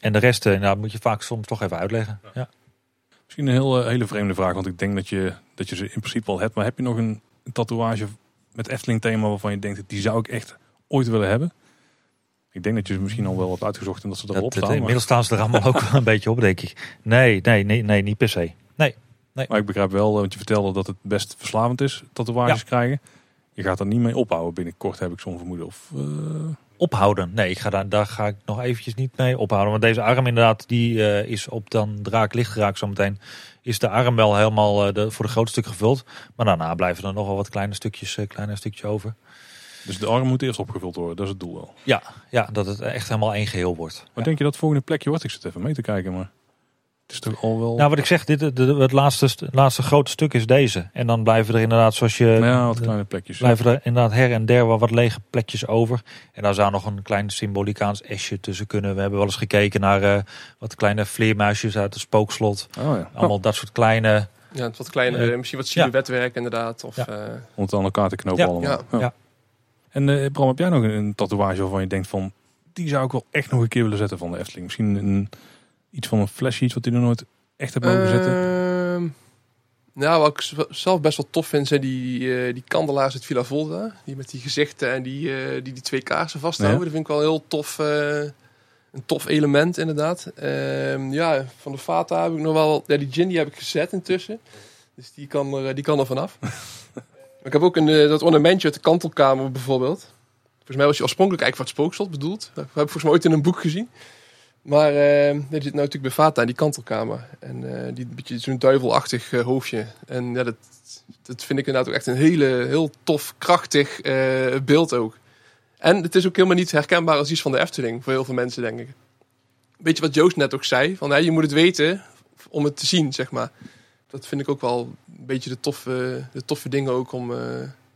Speaker 3: En de rest nou, moet je vaak soms toch even uitleggen. Ja.
Speaker 1: Misschien een heel, hele vreemde vraag, want ik denk dat je, dat je ze in principe al hebt. Maar heb je nog een, een tatoeage met Efteling thema waarvan je denkt, die zou ik echt ooit willen hebben. Ik denk dat je ze misschien al wel hebt uitgezocht en dat ze erop staan.
Speaker 3: Inmiddels staan ze er allemaal ook wel een beetje op, denk ik. Nee, nee, nee, nee, niet per se. Nee, nee.
Speaker 1: Maar ik begrijp wel, want je vertelde dat het best verslavend is, tatoeages ja. krijgen. Je gaat er niet mee ophouden binnenkort, heb ik zo'n vermoeden. Of, uh...
Speaker 3: Ophouden? Nee, ik ga daar, daar ga ik nog eventjes niet mee ophouden. Want deze arm inderdaad, die uh, is op dan draak licht geraakt zometeen. Is de arm wel helemaal uh, de, voor de grootste stuk gevuld. Maar daarna blijven er nog wel wat kleine stukjes, kleine stukjes over.
Speaker 1: Dus de arm moet eerst opgevuld worden, dat is het doel wel.
Speaker 3: Ja, ja dat het echt helemaal één geheel wordt.
Speaker 1: Maar denk je dat het volgende plekje wordt? Ik zit even mee te kijken, maar het is toch al wel...
Speaker 3: Nou, wat ik zeg, dit, het laatste, laatste grote stuk is deze. En dan blijven er inderdaad, zoals je...
Speaker 1: Ja, wat kleine plekjes.
Speaker 3: Blijven er inderdaad her en der wel wat lege plekjes over. En daar zou nog een klein symbolicaans esje tussen kunnen. We hebben wel eens gekeken naar uh, wat kleine vleermuisjes uit het spookslot.
Speaker 1: Oh, ja.
Speaker 3: Allemaal oh. dat soort kleine...
Speaker 2: Ja, het wat kleine, uh, misschien wat silhouetwerk inderdaad. Of,
Speaker 3: ja.
Speaker 2: Uh...
Speaker 1: Om het aan elkaar te knopen
Speaker 3: ja.
Speaker 1: allemaal.
Speaker 3: Ja.
Speaker 1: En eh, Bram, heb jij nog een, een tatoeage waarvan je denkt van... die zou ik wel echt nog een keer willen zetten van de Efteling? Misschien een, iets van een flesje, iets wat je nog nooit echt hebt mogen zetten?
Speaker 2: Ehm, nou, wat ik zelf best wel tof vind, zijn die, eh, die kandelaars uit Villa Volta. Die met die gezichten en die eh, die, die twee kaarsen vasthouden.
Speaker 1: Ja.
Speaker 2: Dat vind ik wel heel tof. een tof element, inderdaad. Ehm, ja, van de Fata heb ik nog wel... Ja, die gin die heb ik gezet intussen. Dus die kan er, die kan er vanaf. Ik heb ook een, eh, dat ornamentje uit de kantelkamer bijvoorbeeld. Volgens mij was die oorspronkelijk eigenlijk voor het spookslot bedoeld. Dat heb ik volgens mij ooit in een boek gezien. Maar eh die zit nou natuurlijk bij Vata in die kantelkamer. En eh, die beetje zo'n duivelachtig hoofdje. En ja, dat, dat vind ik inderdaad ook echt een hele, heel tof, krachtig beeld ook. En het is ook helemaal niet herkenbaar als iets van de Efteling. Voor heel veel mensen, denk ik. Beetje wat Joost net ook zei. Van, hè, je moet het weten om het te zien, zeg maar. Dat vind ik ook wel een beetje de toffe, de toffe dingen ook om, eh,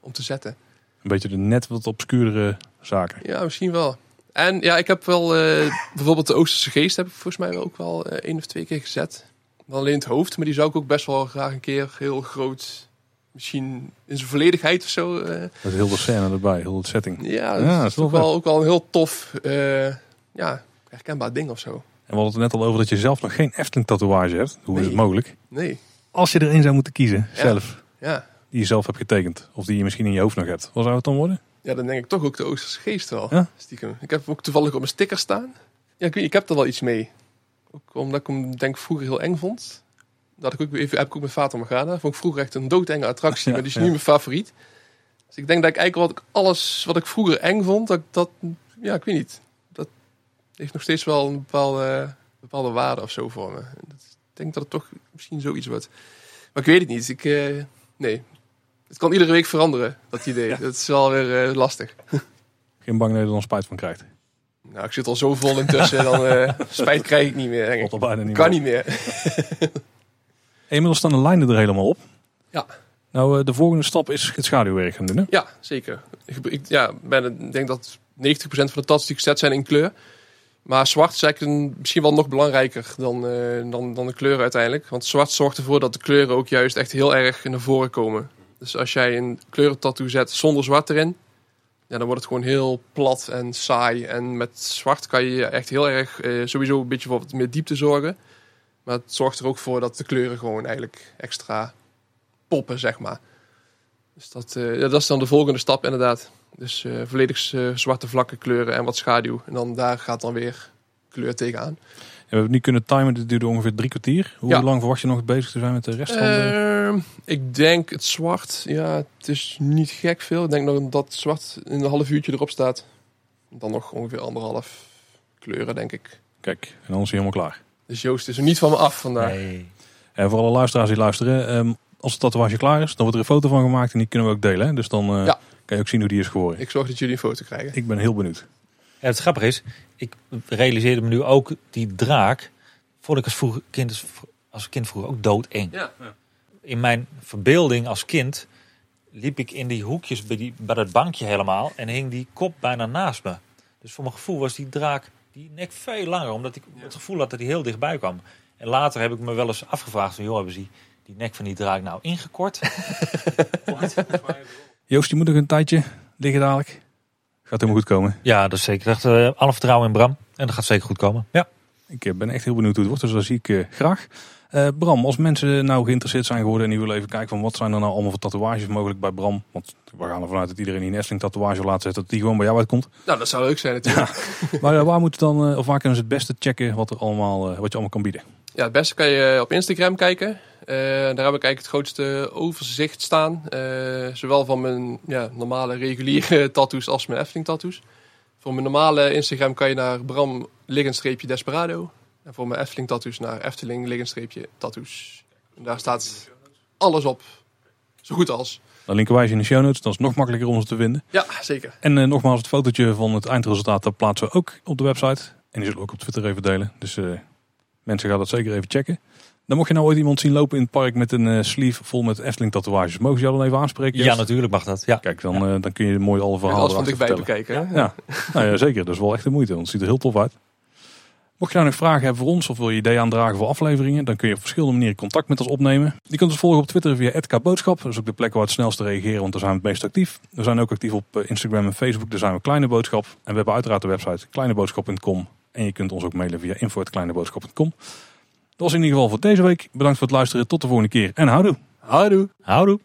Speaker 2: om te zetten.
Speaker 1: Een beetje de net wat obscuurdere zaken.
Speaker 2: Ja, misschien wel. En ja, ik heb wel eh, bijvoorbeeld de Oosterse geest heb ik volgens mij ook wel eh, één of twee keer gezet. Dan alleen het hoofd, maar die zou ik ook best wel graag een keer heel groot, misschien in zijn volledigheid of zo. eh,
Speaker 1: Met heel de scène erbij, heel de setting.
Speaker 2: ja,
Speaker 1: Ja,
Speaker 2: dat is
Speaker 1: is wel
Speaker 2: ook wel, een heel tof, ja, herkenbaar ding of zo.
Speaker 1: En we hadden het net al over dat je zelf nog geen Efteling tatoeage hebt. Hoe is het mogelijk?
Speaker 2: Nee,
Speaker 1: Als je er één zou moeten kiezen, zelf,
Speaker 2: ja.
Speaker 1: die je zelf hebt getekend. Of die je misschien in je hoofd nog hebt. Wat zou het dan worden?
Speaker 2: Ja, dan denk ik toch ook de Oosterse geest wel.
Speaker 1: Ja?
Speaker 2: Stiekem. Ik heb ook toevallig op mijn sticker staan. Ja, ik, weet, ik heb er wel iets mee. Ook omdat ik hem denk vroeger heel eng vond. Dat ik ook even heb ik ook met Fata Morgana. Vond ik vroeger echt een doodenge attractie,
Speaker 1: Ja,
Speaker 2: maar die is
Speaker 1: ja.
Speaker 2: nu mijn favoriet. Dus ik denk dat ik eigenlijk wat ik alles wat ik vroeger eng vond, dat dat, ja, ik weet niet. Dat heeft nog steeds wel een bepaalde, bepaalde waarde of zo voor me. Dat- denk dat het toch misschien zoiets wordt. Maar ik weet het niet. Ik, eh, nee. Het kan iedere week veranderen, dat idee. Dat is wel weer eh, lastig.
Speaker 1: Geen bang dat je er dan spijt van krijgt.
Speaker 2: Nou, ik zit al zo vol intussen, dan eh, spijt krijg ik niet meer, denk ik.
Speaker 1: Tot al bijna niet
Speaker 2: Kan
Speaker 1: meer.
Speaker 2: niet meer.
Speaker 1: Inmiddels staan de lijnen er helemaal op.
Speaker 2: Ja.
Speaker 1: Nou, de volgende stap is het schaduwwerk gaan doen. Hè?
Speaker 2: Ja, zeker. Ik, ja, ben, denk dat 90% van de tats die ik zet zijn in kleur. Maar zwart is eigenlijk misschien wel nog belangrijker dan, eh, dan, dan de kleuren uiteindelijk. Want zwart zorgt ervoor dat de kleuren ook juist echt heel erg naar voren komen. Dus als jij een kleurentattoo zet zonder zwart erin, ja, dan wordt het gewoon heel plat en saai. En met zwart kan je echt heel erg eh, sowieso een beetje voor wat meer diepte zorgen. Maar het zorgt er ook voor dat de kleuren gewoon eigenlijk extra poppen, zeg maar. Dus dat, eh, ja, dat is dan de volgende stap inderdaad. Dus eh, volledig eh, zwarte vlakken kleuren en wat schaduw. En dan daar gaat dan weer kleur tegenaan.
Speaker 1: En we hebben het niet kunnen timen. Dit duurde ongeveer drie kwartier. Hoe
Speaker 2: Ja.
Speaker 1: lang verwacht je nog bezig te zijn met de rest van de...
Speaker 2: Ehm, ik denk het zwart, ja, het is niet gek veel. Ik denk nog dat het zwart in een half uurtje erop staat. Dan nog ongeveer anderhalf kleuren, denk ik.
Speaker 1: Kijk, en dan is hij helemaal klaar.
Speaker 2: Dus Joost is er niet van me af vandaag.
Speaker 3: Nee.
Speaker 1: En voor alle luisteraars die luisteren. ehm, als het tatoeage klaar is, dan wordt er een foto van gemaakt. En die kunnen we ook delen. Hè? Dus dan eh,
Speaker 2: Ja.
Speaker 1: Kan je ook zien hoe die is geworden.
Speaker 2: Ik zorg dat jullie een foto krijgen.
Speaker 1: Ik ben heel benieuwd.
Speaker 3: Ja, het grappige is, ik realiseerde me nu ook die draak. Vond ik als, vroeger, kind, als kind vroeger ook doodeng.
Speaker 2: Ja.
Speaker 3: In mijn verbeelding als kind liep ik in die hoekjes bij, die, bij dat bankje helemaal. En hing die kop bijna naast me. Dus voor mijn gevoel was die draak die nek veel langer. Omdat ik het gevoel had dat hij heel dichtbij kwam. En later heb ik me wel eens afgevraagd. Van, joh, hebben ze die, die nek van die draak nou ingekort?
Speaker 1: Joost, die moet nog een tijdje liggen dadelijk. Gaat helemaal goed komen.
Speaker 3: ja, dat is zeker. Ik dacht, eh, alle vertrouwen in Bram. En dat gaat zeker goed komen. Ja.
Speaker 1: Ik eh, ben echt heel benieuwd hoe het wordt. Dus dat zie ik eh, graag. Eh, Bram, als mensen nou geïnteresseerd zijn geworden en die willen even kijken van wat zijn er nou allemaal voor tatoeages mogelijk bij Bram. Want we gaan ervan uit dat iedereen die een Efteling tatoeage wil laten zetten, dat die gewoon bij jou uitkomt.
Speaker 2: Nou, dat zou leuk zijn natuurlijk.
Speaker 1: Maar waar moeten dan, of waar kunnen ze het beste checken wat, er allemaal, wat je allemaal kan bieden?
Speaker 2: Ja, het beste kan je op Instagram kijken. Eh, daar heb ik eigenlijk het grootste overzicht staan. Eh, zowel van mijn ja, normale reguliere tattoos als mijn Efteling tattoos. Voor mijn normale Instagram kan je naar Bram liggenstreepje Desperado. En voor mijn Efteling tattoos naar Efteling liggenstreepje tattoos. En daar staat alles op. Zo goed als.
Speaker 1: Dan linken wij ze in de show notes, dan is het nog makkelijker om ze te vinden.
Speaker 2: Ja, zeker.
Speaker 1: En eh, nogmaals, het fotootje van het eindresultaat dat plaatsen we ook op de website. En die zullen we ook op Twitter even delen. Dus mensen gaan dat zeker even checken. Dan mocht je nou ooit iemand zien lopen in het park met een eh, sleeve vol met Efteling tatoeages. Mogen ze jou dan even aanspreken?
Speaker 3: ja, natuurlijk mag dat. Ja.
Speaker 1: Kijk, dan, eh, dan kun je mooi alle
Speaker 2: En
Speaker 1: verhalen
Speaker 2: alles van
Speaker 1: erachter
Speaker 2: dichtbij bekijken. hè?
Speaker 1: Ja, nou ja, zeker. Dat is wel echt de moeite, want het ziet er heel tof uit. Mocht je nou nog vragen hebben voor ons of wil je ideeën aandragen voor afleveringen, dan kun je op verschillende manieren contact met ons opnemen. Je kunt ons volgen op Twitter via @kboodschap. Dat is ook de plek waar het snelst reageren, want daar zijn we het meest actief. We zijn ook actief op eh, Instagram en Facebook, daar zijn we Kleine Boodschap. En we hebben uiteraard de website kleineboodschap.com. En je kunt ons ook mailen via info.kleineboodschap.com. Dat was in ieder geval voor deze week. Bedankt voor het luisteren. Tot de volgende keer en houdoe.
Speaker 2: Houdoe.
Speaker 3: Houdoe.